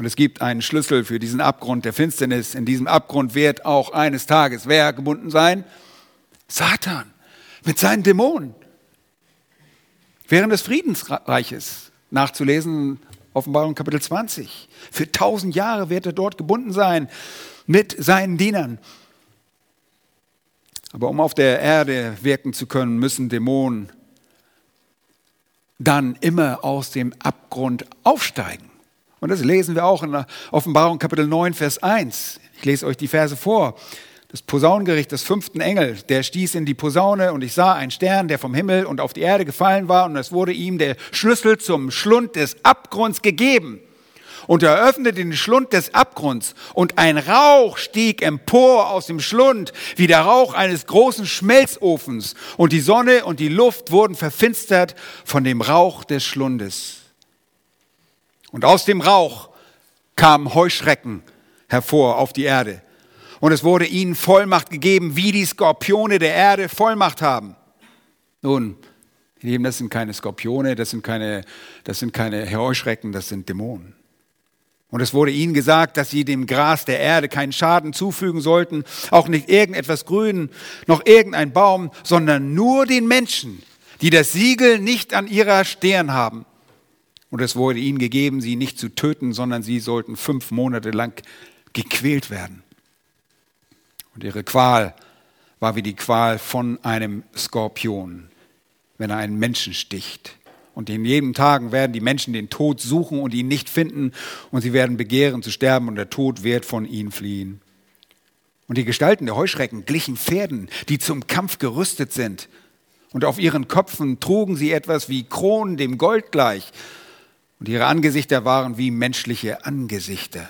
Und es gibt einen Schlüssel für diesen Abgrund der Finsternis. In diesem Abgrund wird auch eines Tages wer gebunden sein? Satan mit seinen Dämonen. Während des Friedensreiches nachzulesen, Offenbarung Kapitel 20. Für tausend Jahre wird er dort gebunden sein mit seinen Dienern. Aber um auf der Erde wirken zu können, müssen Dämonen dann immer aus dem Abgrund aufsteigen. Und das lesen wir auch in Offenbarung Kapitel 9, Vers 1. Ich lese euch die Verse vor. Das Posaunengericht des fünften Engel, der stieß in die Posaune und ich sah einen Stern, der vom Himmel und auf die Erde gefallen war und es wurde ihm der Schlüssel zum Schlund des Abgrunds gegeben und er öffnete den Schlund des Abgrunds und ein Rauch stieg empor aus dem Schlund, wie der Rauch eines großen Schmelzofens und die Sonne und die Luft wurden verfinstert von dem Rauch des Schlundes. Und aus dem Rauch kamen Heuschrecken hervor auf die Erde. Und es wurde ihnen Vollmacht gegeben, wie die Skorpione der Erde Vollmacht haben. Nun, das sind keine Skorpione, das sind keine, das sind keine Heuschrecken, das sind Dämonen. Und es wurde ihnen gesagt, dass sie dem Gras der Erde keinen Schaden zufügen sollten, auch nicht irgendetwas Grün, noch irgendein Baum, sondern nur den Menschen, die das Siegel nicht an ihrer Stirn haben. Und es wurde ihnen gegeben, sie nicht zu töten, sondern sie sollten fünf Monate lang gequält werden. Und ihre Qual war wie die Qual von einem Skorpion, wenn er einen Menschen sticht. Und in jedem Tagen werden die Menschen den Tod suchen und ihn nicht finden und sie werden begehren zu sterben und der Tod wird von ihnen fliehen. Und die Gestalten der Heuschrecken glichen Pferden, die zum Kampf gerüstet sind. Und auf ihren Köpfen trugen sie etwas wie Kronen dem Gold gleich. Und ihre Angesichter waren wie menschliche Angesichter.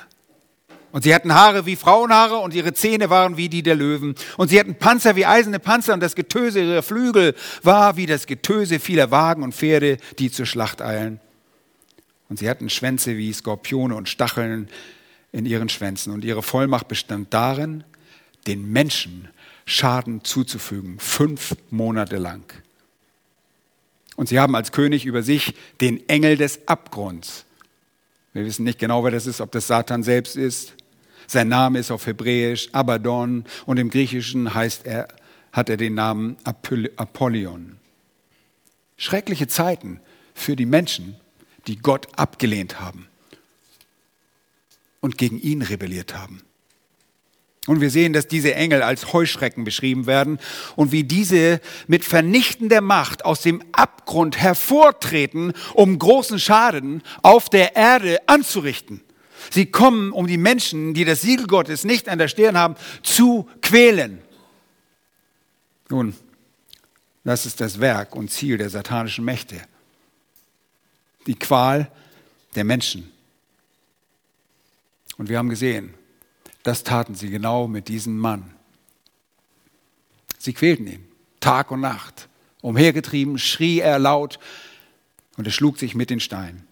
Und sie hatten Haare wie Frauenhaare und ihre Zähne waren wie die der Löwen. Und sie hatten Panzer wie eiserne Panzer und das Getöse ihrer Flügel war wie das Getöse vieler Wagen und Pferde, die zur Schlacht eilen. Und sie hatten Schwänze wie Skorpione und Stacheln in ihren Schwänzen. Und ihre Vollmacht bestand darin, den Menschen Schaden zuzufügen, fünf Monate lang. Und sie haben als König über sich den Engel des Abgrunds. Wir wissen nicht genau, wer das ist, ob das Satan selbst ist sein Name ist auf Hebräisch Abaddon und im Griechischen heißt er, hat er den Namen Apollyon. Schreckliche Zeiten für die Menschen, die Gott abgelehnt haben und gegen ihn rebelliert haben. Und wir sehen, dass diese Engel als Heuschrecken beschrieben werden und wie diese mit vernichtender Macht aus dem Abgrund hervortreten, um großen Schaden auf der Erde anzurichten. Sie kommen, um die Menschen, die das Siegel Gottes nicht an der Stirn haben, zu quälen. Nun, das ist das Werk und Ziel der satanischen Mächte. Die Qual der Menschen. Und wir haben gesehen, das taten sie genau mit diesem Mann. Sie quälten ihn, Tag und Nacht. Umhergetrieben schrie er laut und er schlug sich mit den Steinen.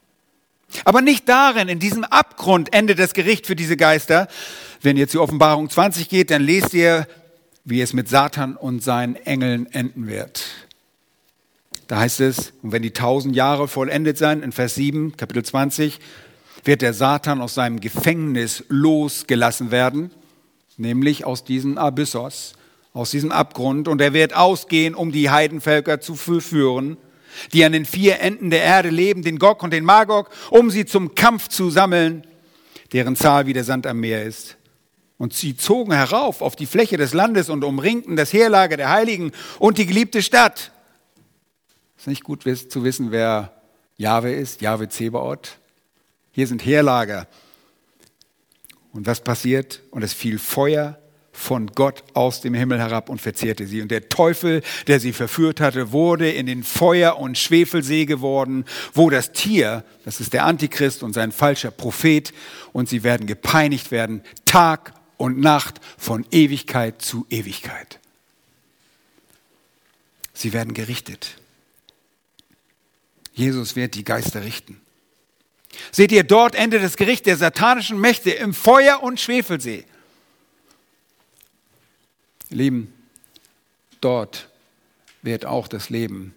Aber nicht darin, in diesem Abgrund endet das Gericht für diese Geister. Wenn ihr zur Offenbarung 20 geht, dann lest ihr, wie es mit Satan und seinen Engeln enden wird. Da heißt es, und wenn die tausend Jahre vollendet sein, in Vers 7, Kapitel 20, wird der Satan aus seinem Gefängnis losgelassen werden, nämlich aus diesem Abyssos, aus diesem Abgrund, und er wird ausgehen, um die Heidenvölker zu führen die an den vier Enden der Erde leben, den Gog und den Magog, um sie zum Kampf zu sammeln, deren Zahl wie der Sand am Meer ist. Und sie zogen herauf auf die Fläche des Landes und umringten das Heerlager der Heiligen und die geliebte Stadt. Ist nicht gut zu wissen, wer Jahwe ist, Jahwe Zebaoth. Hier sind Heerlager. Und was passiert? Und es fiel Feuer von Gott aus dem Himmel herab und verzehrte sie. Und der Teufel, der sie verführt hatte, wurde in den Feuer- und Schwefelsee geworden, wo das Tier, das ist der Antichrist und sein falscher Prophet, und sie werden gepeinigt werden, Tag und Nacht von Ewigkeit zu Ewigkeit. Sie werden gerichtet. Jesus wird die Geister richten. Seht ihr dort Ende des Gerichts der satanischen Mächte im Feuer- und Schwefelsee. Lieben, dort wird auch das Leben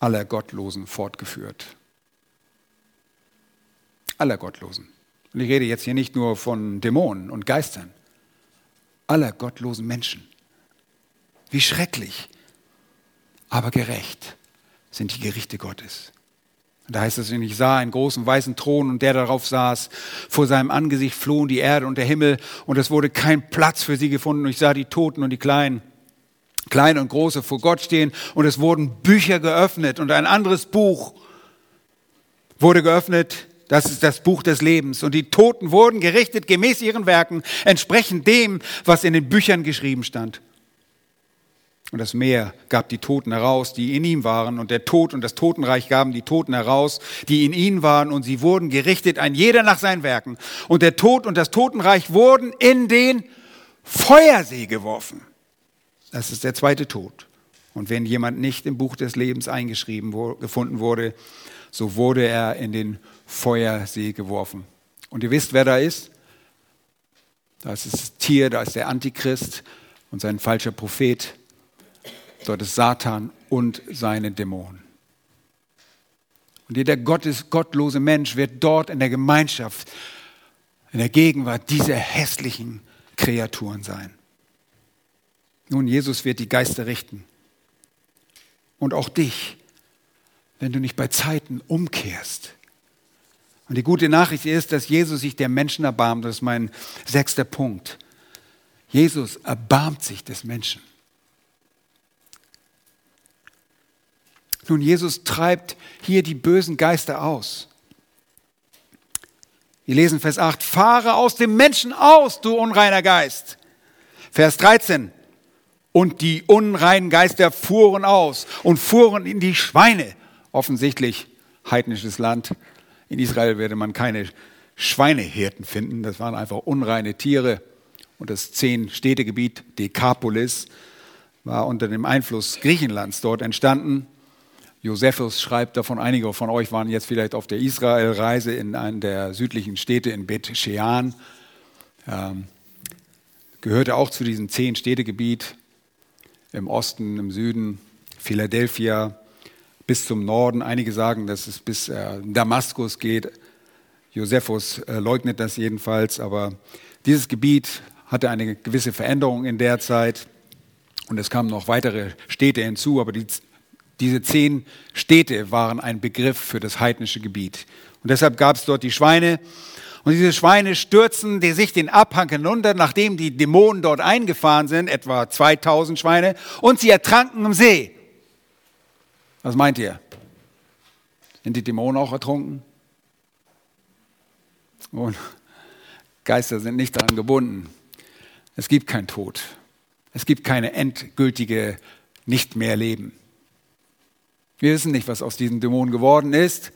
aller Gottlosen fortgeführt. Aller Gottlosen. Und ich rede jetzt hier nicht nur von Dämonen und Geistern, aller gottlosen Menschen. Wie schrecklich, aber gerecht sind die Gerichte Gottes. Da heißt es, ich sah einen großen weißen Thron und der darauf saß. Vor seinem Angesicht flohen die Erde und der Himmel und es wurde kein Platz für sie gefunden. Und ich sah die Toten und die Kleinen, Kleine und Große vor Gott stehen und es wurden Bücher geöffnet und ein anderes Buch wurde geöffnet. Das ist das Buch des Lebens. Und die Toten wurden gerichtet gemäß ihren Werken, entsprechend dem, was in den Büchern geschrieben stand. Und das Meer gab die Toten heraus, die in ihm waren. Und der Tod und das Totenreich gaben die Toten heraus, die in ihnen waren. Und sie wurden gerichtet, ein jeder nach seinen Werken. Und der Tod und das Totenreich wurden in den Feuersee geworfen. Das ist der zweite Tod. Und wenn jemand nicht im Buch des Lebens eingeschrieben gefunden wurde, so wurde er in den Feuersee geworfen. Und ihr wisst, wer da ist? Da ist das Tier, da ist der Antichrist und sein falscher Prophet. Dort ist Satan und seine Dämonen. Und jeder Gottes, gottlose Mensch wird dort in der Gemeinschaft, in der Gegenwart dieser hässlichen Kreaturen sein. Nun, Jesus wird die Geister richten. Und auch dich, wenn du nicht bei Zeiten umkehrst. Und die gute Nachricht ist, dass Jesus sich der Menschen erbarmt. Das ist mein sechster Punkt. Jesus erbarmt sich des Menschen. Nun, Jesus treibt hier die bösen Geister aus. Wir lesen Vers 8, fahre aus dem Menschen aus, du unreiner Geist. Vers 13, und die unreinen Geister fuhren aus und fuhren in die Schweine. Offensichtlich heidnisches Land. In Israel werde man keine Schweinehirten finden. Das waren einfach unreine Tiere. Und das zehn Städtegebiet Dekapolis war unter dem Einfluss Griechenlands dort entstanden. Josephus schreibt davon, einige von euch waren jetzt vielleicht auf der Israelreise in einer der südlichen Städte in Bet Shean. Ähm, gehörte auch zu diesem zehn Städtegebiet im Osten, im Süden, Philadelphia bis zum Norden. Einige sagen, dass es bis äh, Damaskus geht. Josephus äh, leugnet das jedenfalls, aber dieses Gebiet hatte eine gewisse Veränderung in der Zeit und es kamen noch weitere Städte hinzu, aber die diese zehn Städte waren ein Begriff für das heidnische Gebiet. Und deshalb gab es dort die Schweine. Und diese Schweine stürzen die sich den Abhang hinunter, nachdem die Dämonen dort eingefahren sind, etwa 2000 Schweine, und sie ertranken im See. Was meint ihr? Sind die Dämonen auch ertrunken? Und Geister sind nicht daran gebunden. Es gibt kein Tod. Es gibt keine endgültige Nicht mehr Leben. Wir wissen nicht, was aus diesen Dämonen geworden ist.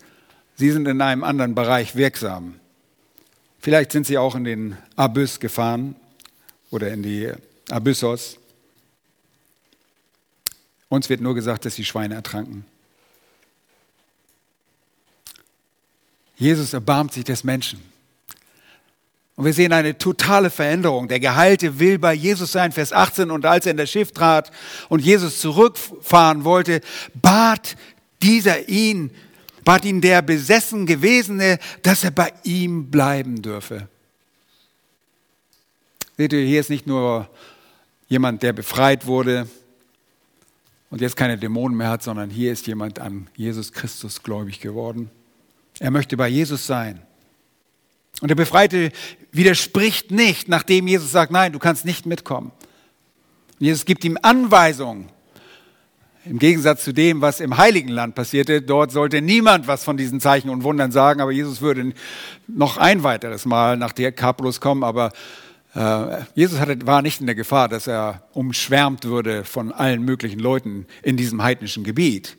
Sie sind in einem anderen Bereich wirksam. Vielleicht sind sie auch in den Abyss gefahren oder in die Abyssos. Uns wird nur gesagt, dass die Schweine ertranken. Jesus erbarmt sich des Menschen. Und wir sehen eine totale Veränderung. Der Geheilte will bei Jesus sein, Vers 18. Und als er in das Schiff trat und Jesus zurückfahren wollte, bat dieser ihn, bat ihn der besessen Gewesene, dass er bei ihm bleiben dürfe. Seht ihr, hier ist nicht nur jemand, der befreit wurde und jetzt keine Dämonen mehr hat, sondern hier ist jemand an Jesus Christus gläubig geworden. Er möchte bei Jesus sein. Und der Befreite widerspricht nicht, nachdem Jesus sagt, nein, du kannst nicht mitkommen. Und Jesus gibt ihm Anweisungen. Im Gegensatz zu dem, was im Heiligen Land passierte, dort sollte niemand was von diesen Zeichen und Wundern sagen, aber Jesus würde noch ein weiteres Mal nach der Kapulus kommen, aber Äh, Jesus hatte, war nicht in der Gefahr, dass er umschwärmt würde von allen möglichen Leuten in diesem heidnischen Gebiet.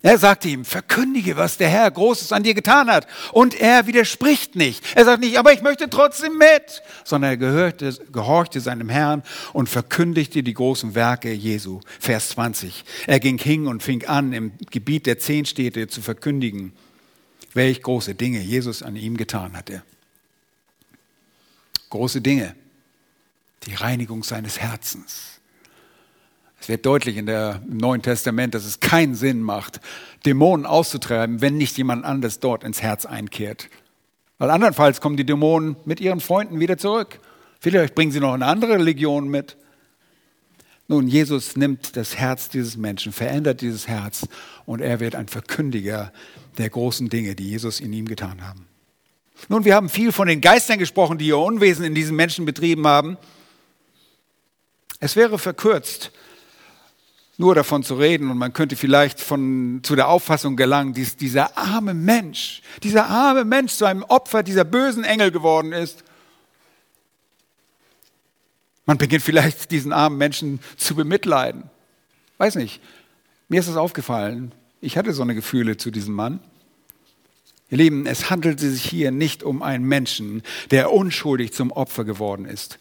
Er sagte ihm, verkündige, was der Herr Großes an dir getan hat. Und er widerspricht nicht. Er sagt nicht, aber ich möchte trotzdem mit, sondern er gehörte, gehorchte seinem Herrn und verkündigte die großen Werke Jesu. Vers 20. Er ging hin und fing an, im Gebiet der zehn Städte zu verkündigen, welch große Dinge Jesus an ihm getan hatte. Große Dinge. Die Reinigung seines Herzens es wird deutlich in der, im Neuen Testament, dass es keinen Sinn macht, Dämonen auszutreiben, wenn nicht jemand anderes dort ins Herz einkehrt. Weil andernfalls kommen die Dämonen mit ihren Freunden wieder zurück. Vielleicht bringen sie noch eine andere Legion mit. Nun, Jesus nimmt das Herz dieses Menschen, verändert dieses Herz und er wird ein Verkündiger der großen Dinge, die Jesus in ihm getan haben. Nun, wir haben viel von den Geistern gesprochen, die ihr Unwesen in diesen Menschen betrieben haben. Es wäre verkürzt, nur davon zu reden und man könnte vielleicht von, zu der Auffassung gelangen, dass dieser arme Mensch, dieser arme Mensch zu einem Opfer dieser bösen Engel geworden ist. Man beginnt vielleicht diesen armen Menschen zu bemitleiden. Weiß nicht, mir ist es aufgefallen, ich hatte so eine Gefühle zu diesem Mann. Ihr Lieben, es handelt sich hier nicht um einen Menschen, der unschuldig zum Opfer geworden ist.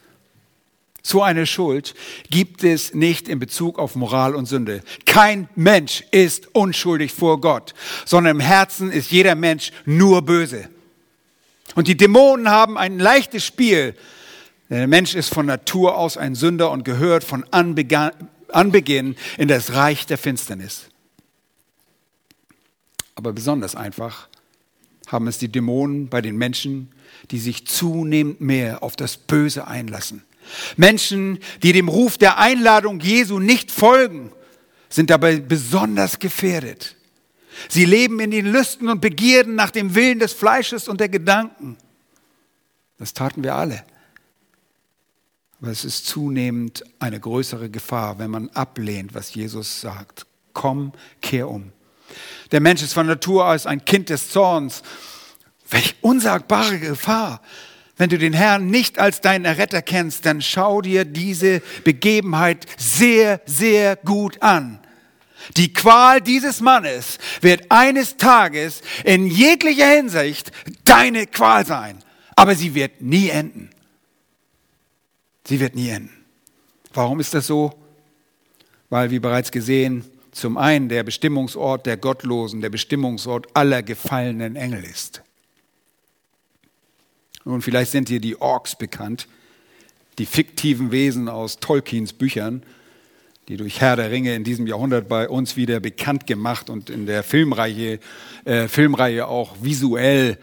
So eine Schuld gibt es nicht in Bezug auf Moral und Sünde. Kein Mensch ist unschuldig vor Gott, sondern im Herzen ist jeder Mensch nur böse. Und die Dämonen haben ein leichtes Spiel. Der Mensch ist von Natur aus ein Sünder und gehört von Anbeginn in das Reich der Finsternis. Aber besonders einfach haben es die Dämonen bei den Menschen, die sich zunehmend mehr auf das Böse einlassen. Menschen, die dem Ruf der Einladung Jesu nicht folgen, sind dabei besonders gefährdet. Sie leben in den Lüsten und Begierden nach dem Willen des Fleisches und der Gedanken. Das taten wir alle. Aber es ist zunehmend eine größere Gefahr, wenn man ablehnt, was Jesus sagt. Komm, kehr um. Der Mensch ist von Natur aus ein Kind des Zorns. Welch unsagbare Gefahr, wenn du den Herrn nicht als deinen Erretter kennst, dann schau dir diese Begebenheit sehr, sehr gut an. Die Qual dieses Mannes wird eines Tages in jeglicher Hinsicht deine Qual sein, aber sie wird nie enden. Sie wird nie enden. Warum ist das so? Weil, wie bereits gesehen, zum einen der Bestimmungsort der Gottlosen, der Bestimmungsort aller gefallenen Engel ist. Und vielleicht sind dir die Orks bekannt, die fiktiven Wesen aus Tolkiens Büchern, die durch Herr der Ringe in diesem Jahrhundert bei uns wieder bekannt gemacht und in der Filmreihe, äh, Filmreihe auch visuell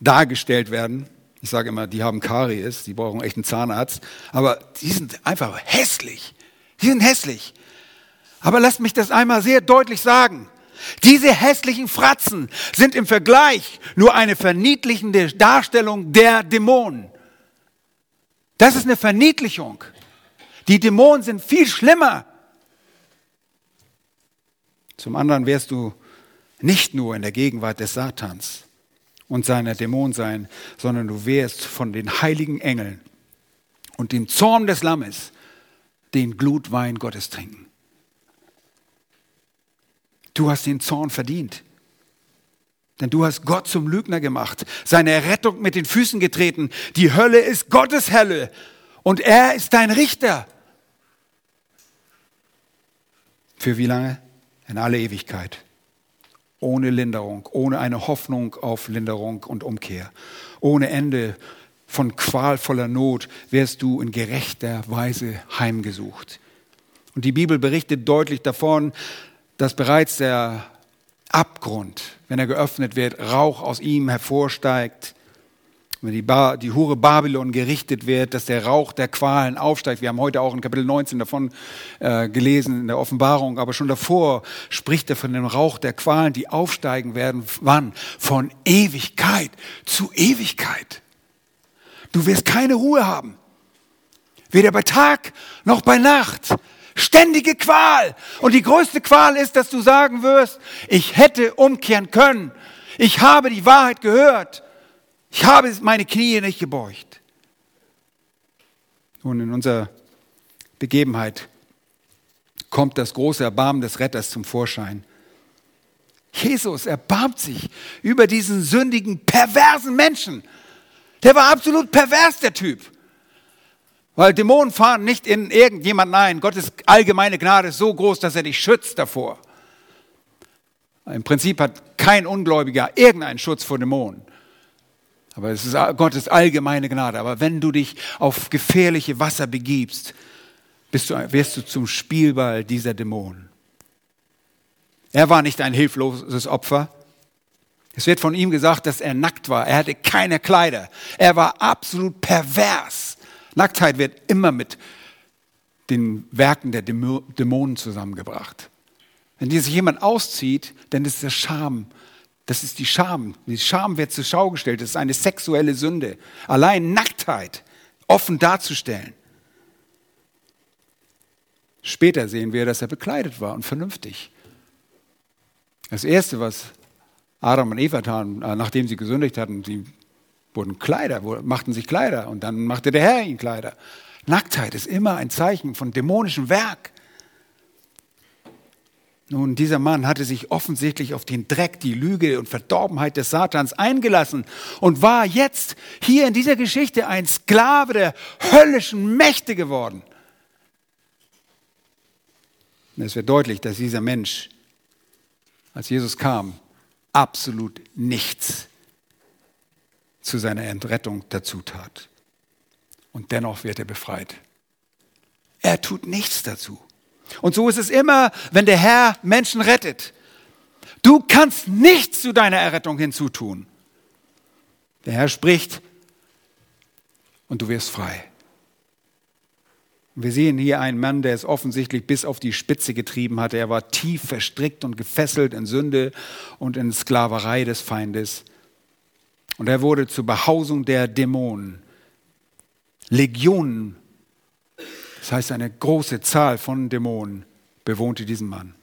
dargestellt werden. Ich sage immer, die haben Karies, die brauchen echt einen Zahnarzt. Aber die sind einfach hässlich. Die sind hässlich. Aber lasst mich das einmal sehr deutlich sagen. Diese hässlichen Fratzen sind im Vergleich nur eine verniedlichende Darstellung der Dämonen. Das ist eine Verniedlichung. Die Dämonen sind viel schlimmer. Zum anderen wärst du nicht nur in der Gegenwart des Satans und seiner Dämonen sein, sondern du wärst von den heiligen Engeln und dem Zorn des Lammes den Glutwein Gottes trinken. Du hast den Zorn verdient. Denn du hast Gott zum Lügner gemacht, seine Errettung mit den Füßen getreten. Die Hölle ist Gottes Hölle und er ist dein Richter. Für wie lange? In alle Ewigkeit. Ohne Linderung, ohne eine Hoffnung auf Linderung und Umkehr. Ohne Ende von qualvoller Not wirst du in gerechter Weise heimgesucht. Und die Bibel berichtet deutlich davon, dass bereits der Abgrund, wenn er geöffnet wird, Rauch aus ihm hervorsteigt, wenn die, ba die Hure Babylon gerichtet wird, dass der Rauch der Qualen aufsteigt. Wir haben heute auch in Kapitel 19 davon äh, gelesen in der Offenbarung, aber schon davor spricht er von dem Rauch der Qualen, die aufsteigen werden. Wann? Von Ewigkeit zu Ewigkeit. Du wirst keine Ruhe haben. Weder bei Tag noch bei Nacht. Ständige Qual. Und die größte Qual ist, dass du sagen wirst, ich hätte umkehren können. Ich habe die Wahrheit gehört. Ich habe meine Knie nicht gebeugt. Nun, in unserer Begebenheit kommt das große Erbarmen des Retters zum Vorschein. Jesus erbarmt sich über diesen sündigen, perversen Menschen. Der war absolut pervers, der Typ. Weil Dämonen fahren nicht in irgendjemanden ein. Gottes allgemeine Gnade ist so groß, dass er dich schützt davor. Im Prinzip hat kein Ungläubiger irgendeinen Schutz vor Dämonen. Aber es ist Gottes allgemeine Gnade. Aber wenn du dich auf gefährliche Wasser begibst, bist du, wirst du zum Spielball dieser Dämonen. Er war nicht ein hilfloses Opfer. Es wird von ihm gesagt, dass er nackt war. Er hatte keine Kleider. Er war absolut pervers. Nacktheit wird immer mit den Werken der Dämonen zusammengebracht. Wenn sich jemand auszieht, dann ist das Scham. Das ist die Scham. Die Scham wird zur Schau gestellt. Das ist eine sexuelle Sünde. Allein Nacktheit offen darzustellen. Später sehen wir, dass er bekleidet war und vernünftig. Das Erste, was Adam und Eva taten, äh, nachdem sie gesündigt hatten, sie wurden Kleider, machten sich Kleider und dann machte der Herr ihnen Kleider. Nacktheit ist immer ein Zeichen von dämonischem Werk. Nun, dieser Mann hatte sich offensichtlich auf den Dreck, die Lüge und Verdorbenheit des Satans eingelassen und war jetzt hier in dieser Geschichte ein Sklave der höllischen Mächte geworden. Und es wird deutlich, dass dieser Mensch, als Jesus kam, absolut nichts zu seiner Entrettung dazu tat. Und dennoch wird er befreit. Er tut nichts dazu. Und so ist es immer, wenn der Herr Menschen rettet. Du kannst nichts zu deiner Errettung hinzutun. Der Herr spricht und du wirst frei. Wir sehen hier einen Mann, der es offensichtlich bis auf die Spitze getrieben hatte. Er war tief verstrickt und gefesselt in Sünde und in Sklaverei des Feindes. Und er wurde zur Behausung der Dämonen. Legionen, das heißt eine große Zahl von Dämonen, bewohnte diesen Mann.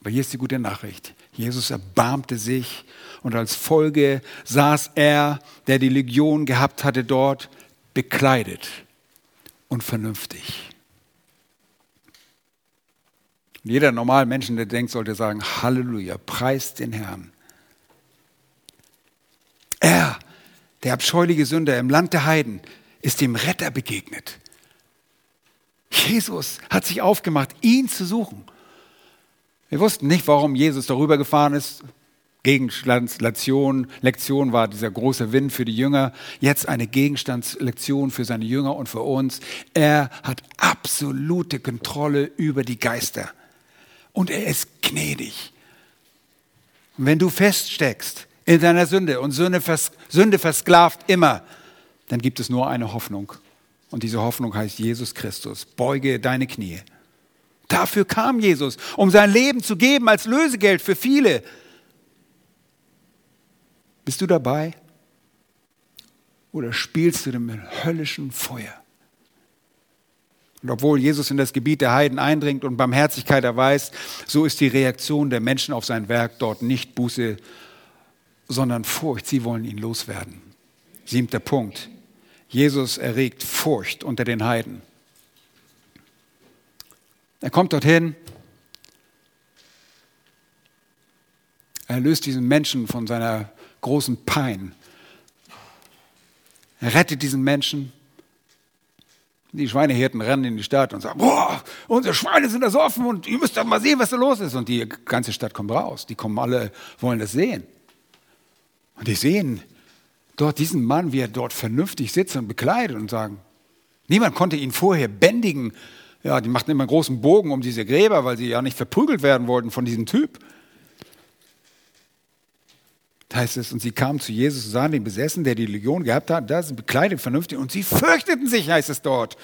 Aber hier ist die gute Nachricht. Jesus erbarmte sich und als Folge saß er, der die Legion gehabt hatte, dort bekleidet und vernünftig. Und jeder normale Mensch, der denkt, sollte sagen, Halleluja, preist den Herrn. Er, der abscheuliche Sünder im Land der Heiden, ist dem Retter begegnet. Jesus hat sich aufgemacht, ihn zu suchen. Wir wussten nicht, warum Jesus darüber gefahren ist, Gegenstandslektion Lektion war dieser große Wind für die Jünger, jetzt eine Gegenstandslektion für seine Jünger und für uns. Er hat absolute Kontrolle über die Geister und er ist gnädig. Und wenn du feststeckst in deiner Sünde und Sünde, vers Sünde versklavt immer, dann gibt es nur eine Hoffnung. Und diese Hoffnung heißt Jesus Christus. Beuge deine Knie. Dafür kam Jesus, um sein Leben zu geben als Lösegeld für viele. Bist du dabei? Oder spielst du dem höllischen Feuer? Und obwohl Jesus in das Gebiet der Heiden eindringt und Barmherzigkeit erweist, so ist die Reaktion der Menschen auf sein Werk dort nicht Buße, sondern Furcht. Sie wollen ihn loswerden. Siebter Punkt. Jesus erregt Furcht unter den Heiden. Er kommt dorthin, er löst diesen Menschen von seiner großen Pein. Er rettet diesen Menschen. Die Schweinehirten rennen in die Stadt und sagen, boah, unsere Schweine sind da so offen und ihr müsst doch mal sehen, was da los ist. Und die ganze Stadt kommt raus. Die kommen alle, wollen das sehen. Und die sehen dort diesen Mann, wie er dort vernünftig sitzt und bekleidet und sagen, niemand konnte ihn vorher bändigen. Ja, die machten immer einen großen Bogen um diese Gräber, weil sie ja nicht verprügelt werden wollten von diesem Typ heißt es, und sie kamen zu Jesus und sahen den Besessen, der die Legion gehabt hat, da sind bekleidet, vernünftig, und sie fürchteten sich, heißt es dort.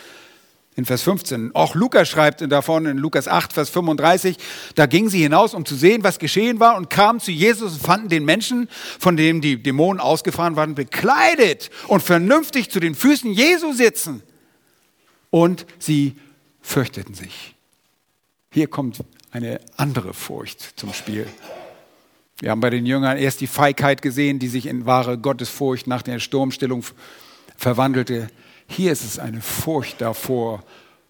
In Vers 15. Auch Lukas schreibt davon in Lukas 8, Vers 35, da gingen sie hinaus, um zu sehen, was geschehen war, und kamen zu Jesus und fanden den Menschen, von dem die Dämonen ausgefahren waren, bekleidet und vernünftig zu den Füßen Jesu sitzen. Und sie fürchteten sich. Hier kommt eine andere Furcht zum Spiel. Wir haben bei den Jüngern erst die Feigheit gesehen, die sich in wahre Gottesfurcht nach der Sturmstillung verwandelte. Hier ist es eine Furcht davor,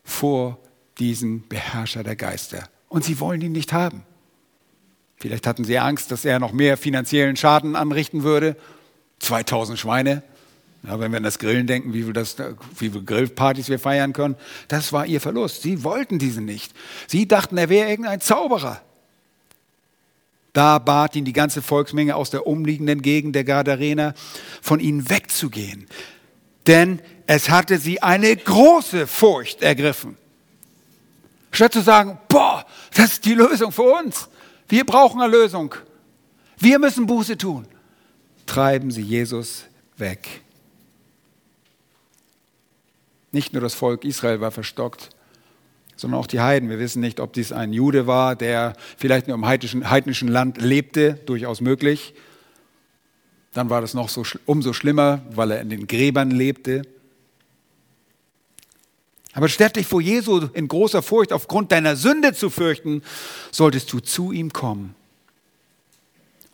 vor diesem Beherrscher der Geister. Und sie wollen ihn nicht haben. Vielleicht hatten sie Angst, dass er noch mehr finanziellen Schaden anrichten würde. 2000 Schweine. Ja, wenn wir an das Grillen denken, wie viel, das, wie viele Grillpartys wir feiern können, das war ihr Verlust. Sie wollten diesen nicht. Sie dachten, er wäre irgendein Zauberer. Da bat ihn die ganze Volksmenge aus der umliegenden Gegend der Gadarener, von ihnen wegzugehen. Denn es hatte sie eine große Furcht ergriffen. Statt zu sagen, boah, das ist die Lösung für uns. Wir brauchen eine Lösung. Wir müssen Buße tun. Treiben sie Jesus weg. Nicht nur das Volk Israel war verstockt, sondern auch die Heiden. Wir wissen nicht, ob dies ein Jude war, der vielleicht nur im heidnischen, heidnischen Land lebte, durchaus möglich. Dann war das noch so, umso schlimmer, weil er in den Gräbern lebte. Aber statt dich vor Jesu in großer Furcht aufgrund deiner Sünde zu fürchten, solltest du zu ihm kommen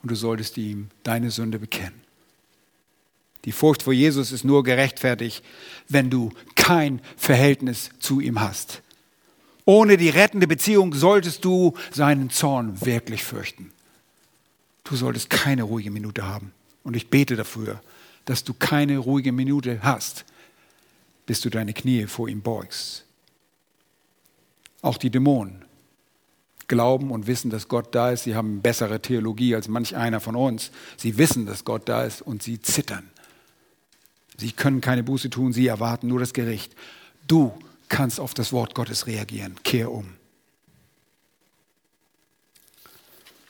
und du solltest ihm deine Sünde bekennen. Die Furcht vor Jesus ist nur gerechtfertigt, wenn du kein Verhältnis zu ihm hast. Ohne die rettende Beziehung solltest du seinen Zorn wirklich fürchten. Du solltest keine ruhige Minute haben. Und ich bete dafür, dass du keine ruhige Minute hast, bis du deine Knie vor ihm beugst. Auch die Dämonen glauben und wissen, dass Gott da ist. Sie haben bessere Theologie als manch einer von uns. Sie wissen, dass Gott da ist und sie zittern. Sie können keine Buße tun, sie erwarten nur das Gericht. Du kannst auf das Wort Gottes reagieren. Kehr um.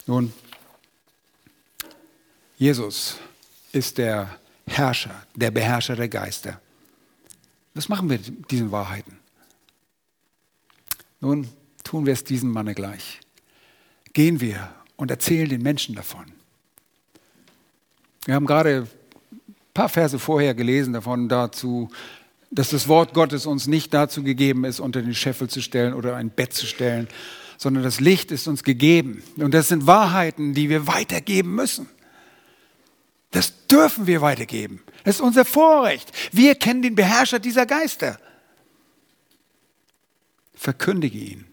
Nun, Jesus ist der Herrscher, der Beherrscher der Geister. Was machen wir mit diesen Wahrheiten? Nun, tun wir es diesem Manne gleich. Gehen wir und erzählen den Menschen davon. Wir haben gerade ein paar Verse vorher gelesen davon dazu, dass das Wort Gottes uns nicht dazu gegeben ist, unter den Scheffel zu stellen oder ein Bett zu stellen, sondern das Licht ist uns gegeben. Und das sind Wahrheiten, die wir weitergeben müssen. Das dürfen wir weitergeben. Das ist unser Vorrecht. Wir kennen den Beherrscher dieser Geister. Verkündige ihn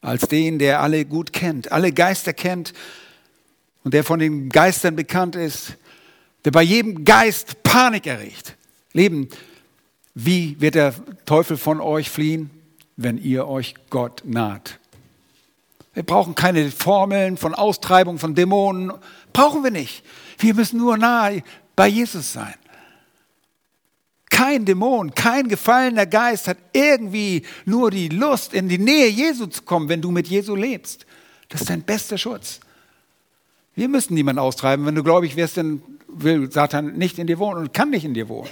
als den, der alle gut kennt, alle Geister kennt und der von den Geistern bekannt ist, der bei jedem Geist Panik erregt. Leben wie wird der Teufel von euch fliehen? Wenn ihr euch Gott naht. Wir brauchen keine Formeln von Austreibung von Dämonen. Brauchen wir nicht. Wir müssen nur nahe bei Jesus sein. Kein Dämon, kein gefallener Geist hat irgendwie nur die Lust, in die Nähe Jesu zu kommen, wenn du mit Jesu lebst. Das ist dein bester Schutz. Wir müssen niemanden austreiben. Wenn du gläubig wirst, dann will Satan nicht in dir wohnen und kann nicht in dir wohnen.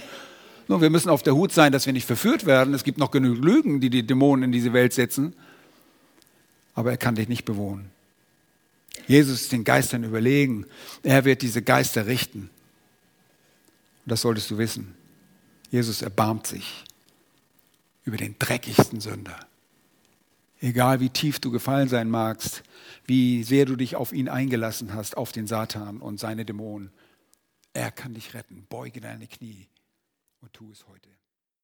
Nun, wir müssen auf der Hut sein, dass wir nicht verführt werden. Es gibt noch genug Lügen, die die Dämonen in diese Welt setzen. Aber er kann dich nicht bewohnen. Jesus ist den Geistern überlegen. Er wird diese Geister richten. Und das solltest du wissen. Jesus erbarmt sich über den dreckigsten Sünder. Egal wie tief du gefallen sein magst, wie sehr du dich auf ihn eingelassen hast, auf den Satan und seine Dämonen, er kann dich retten. Beuge deine Knie und tu es heute.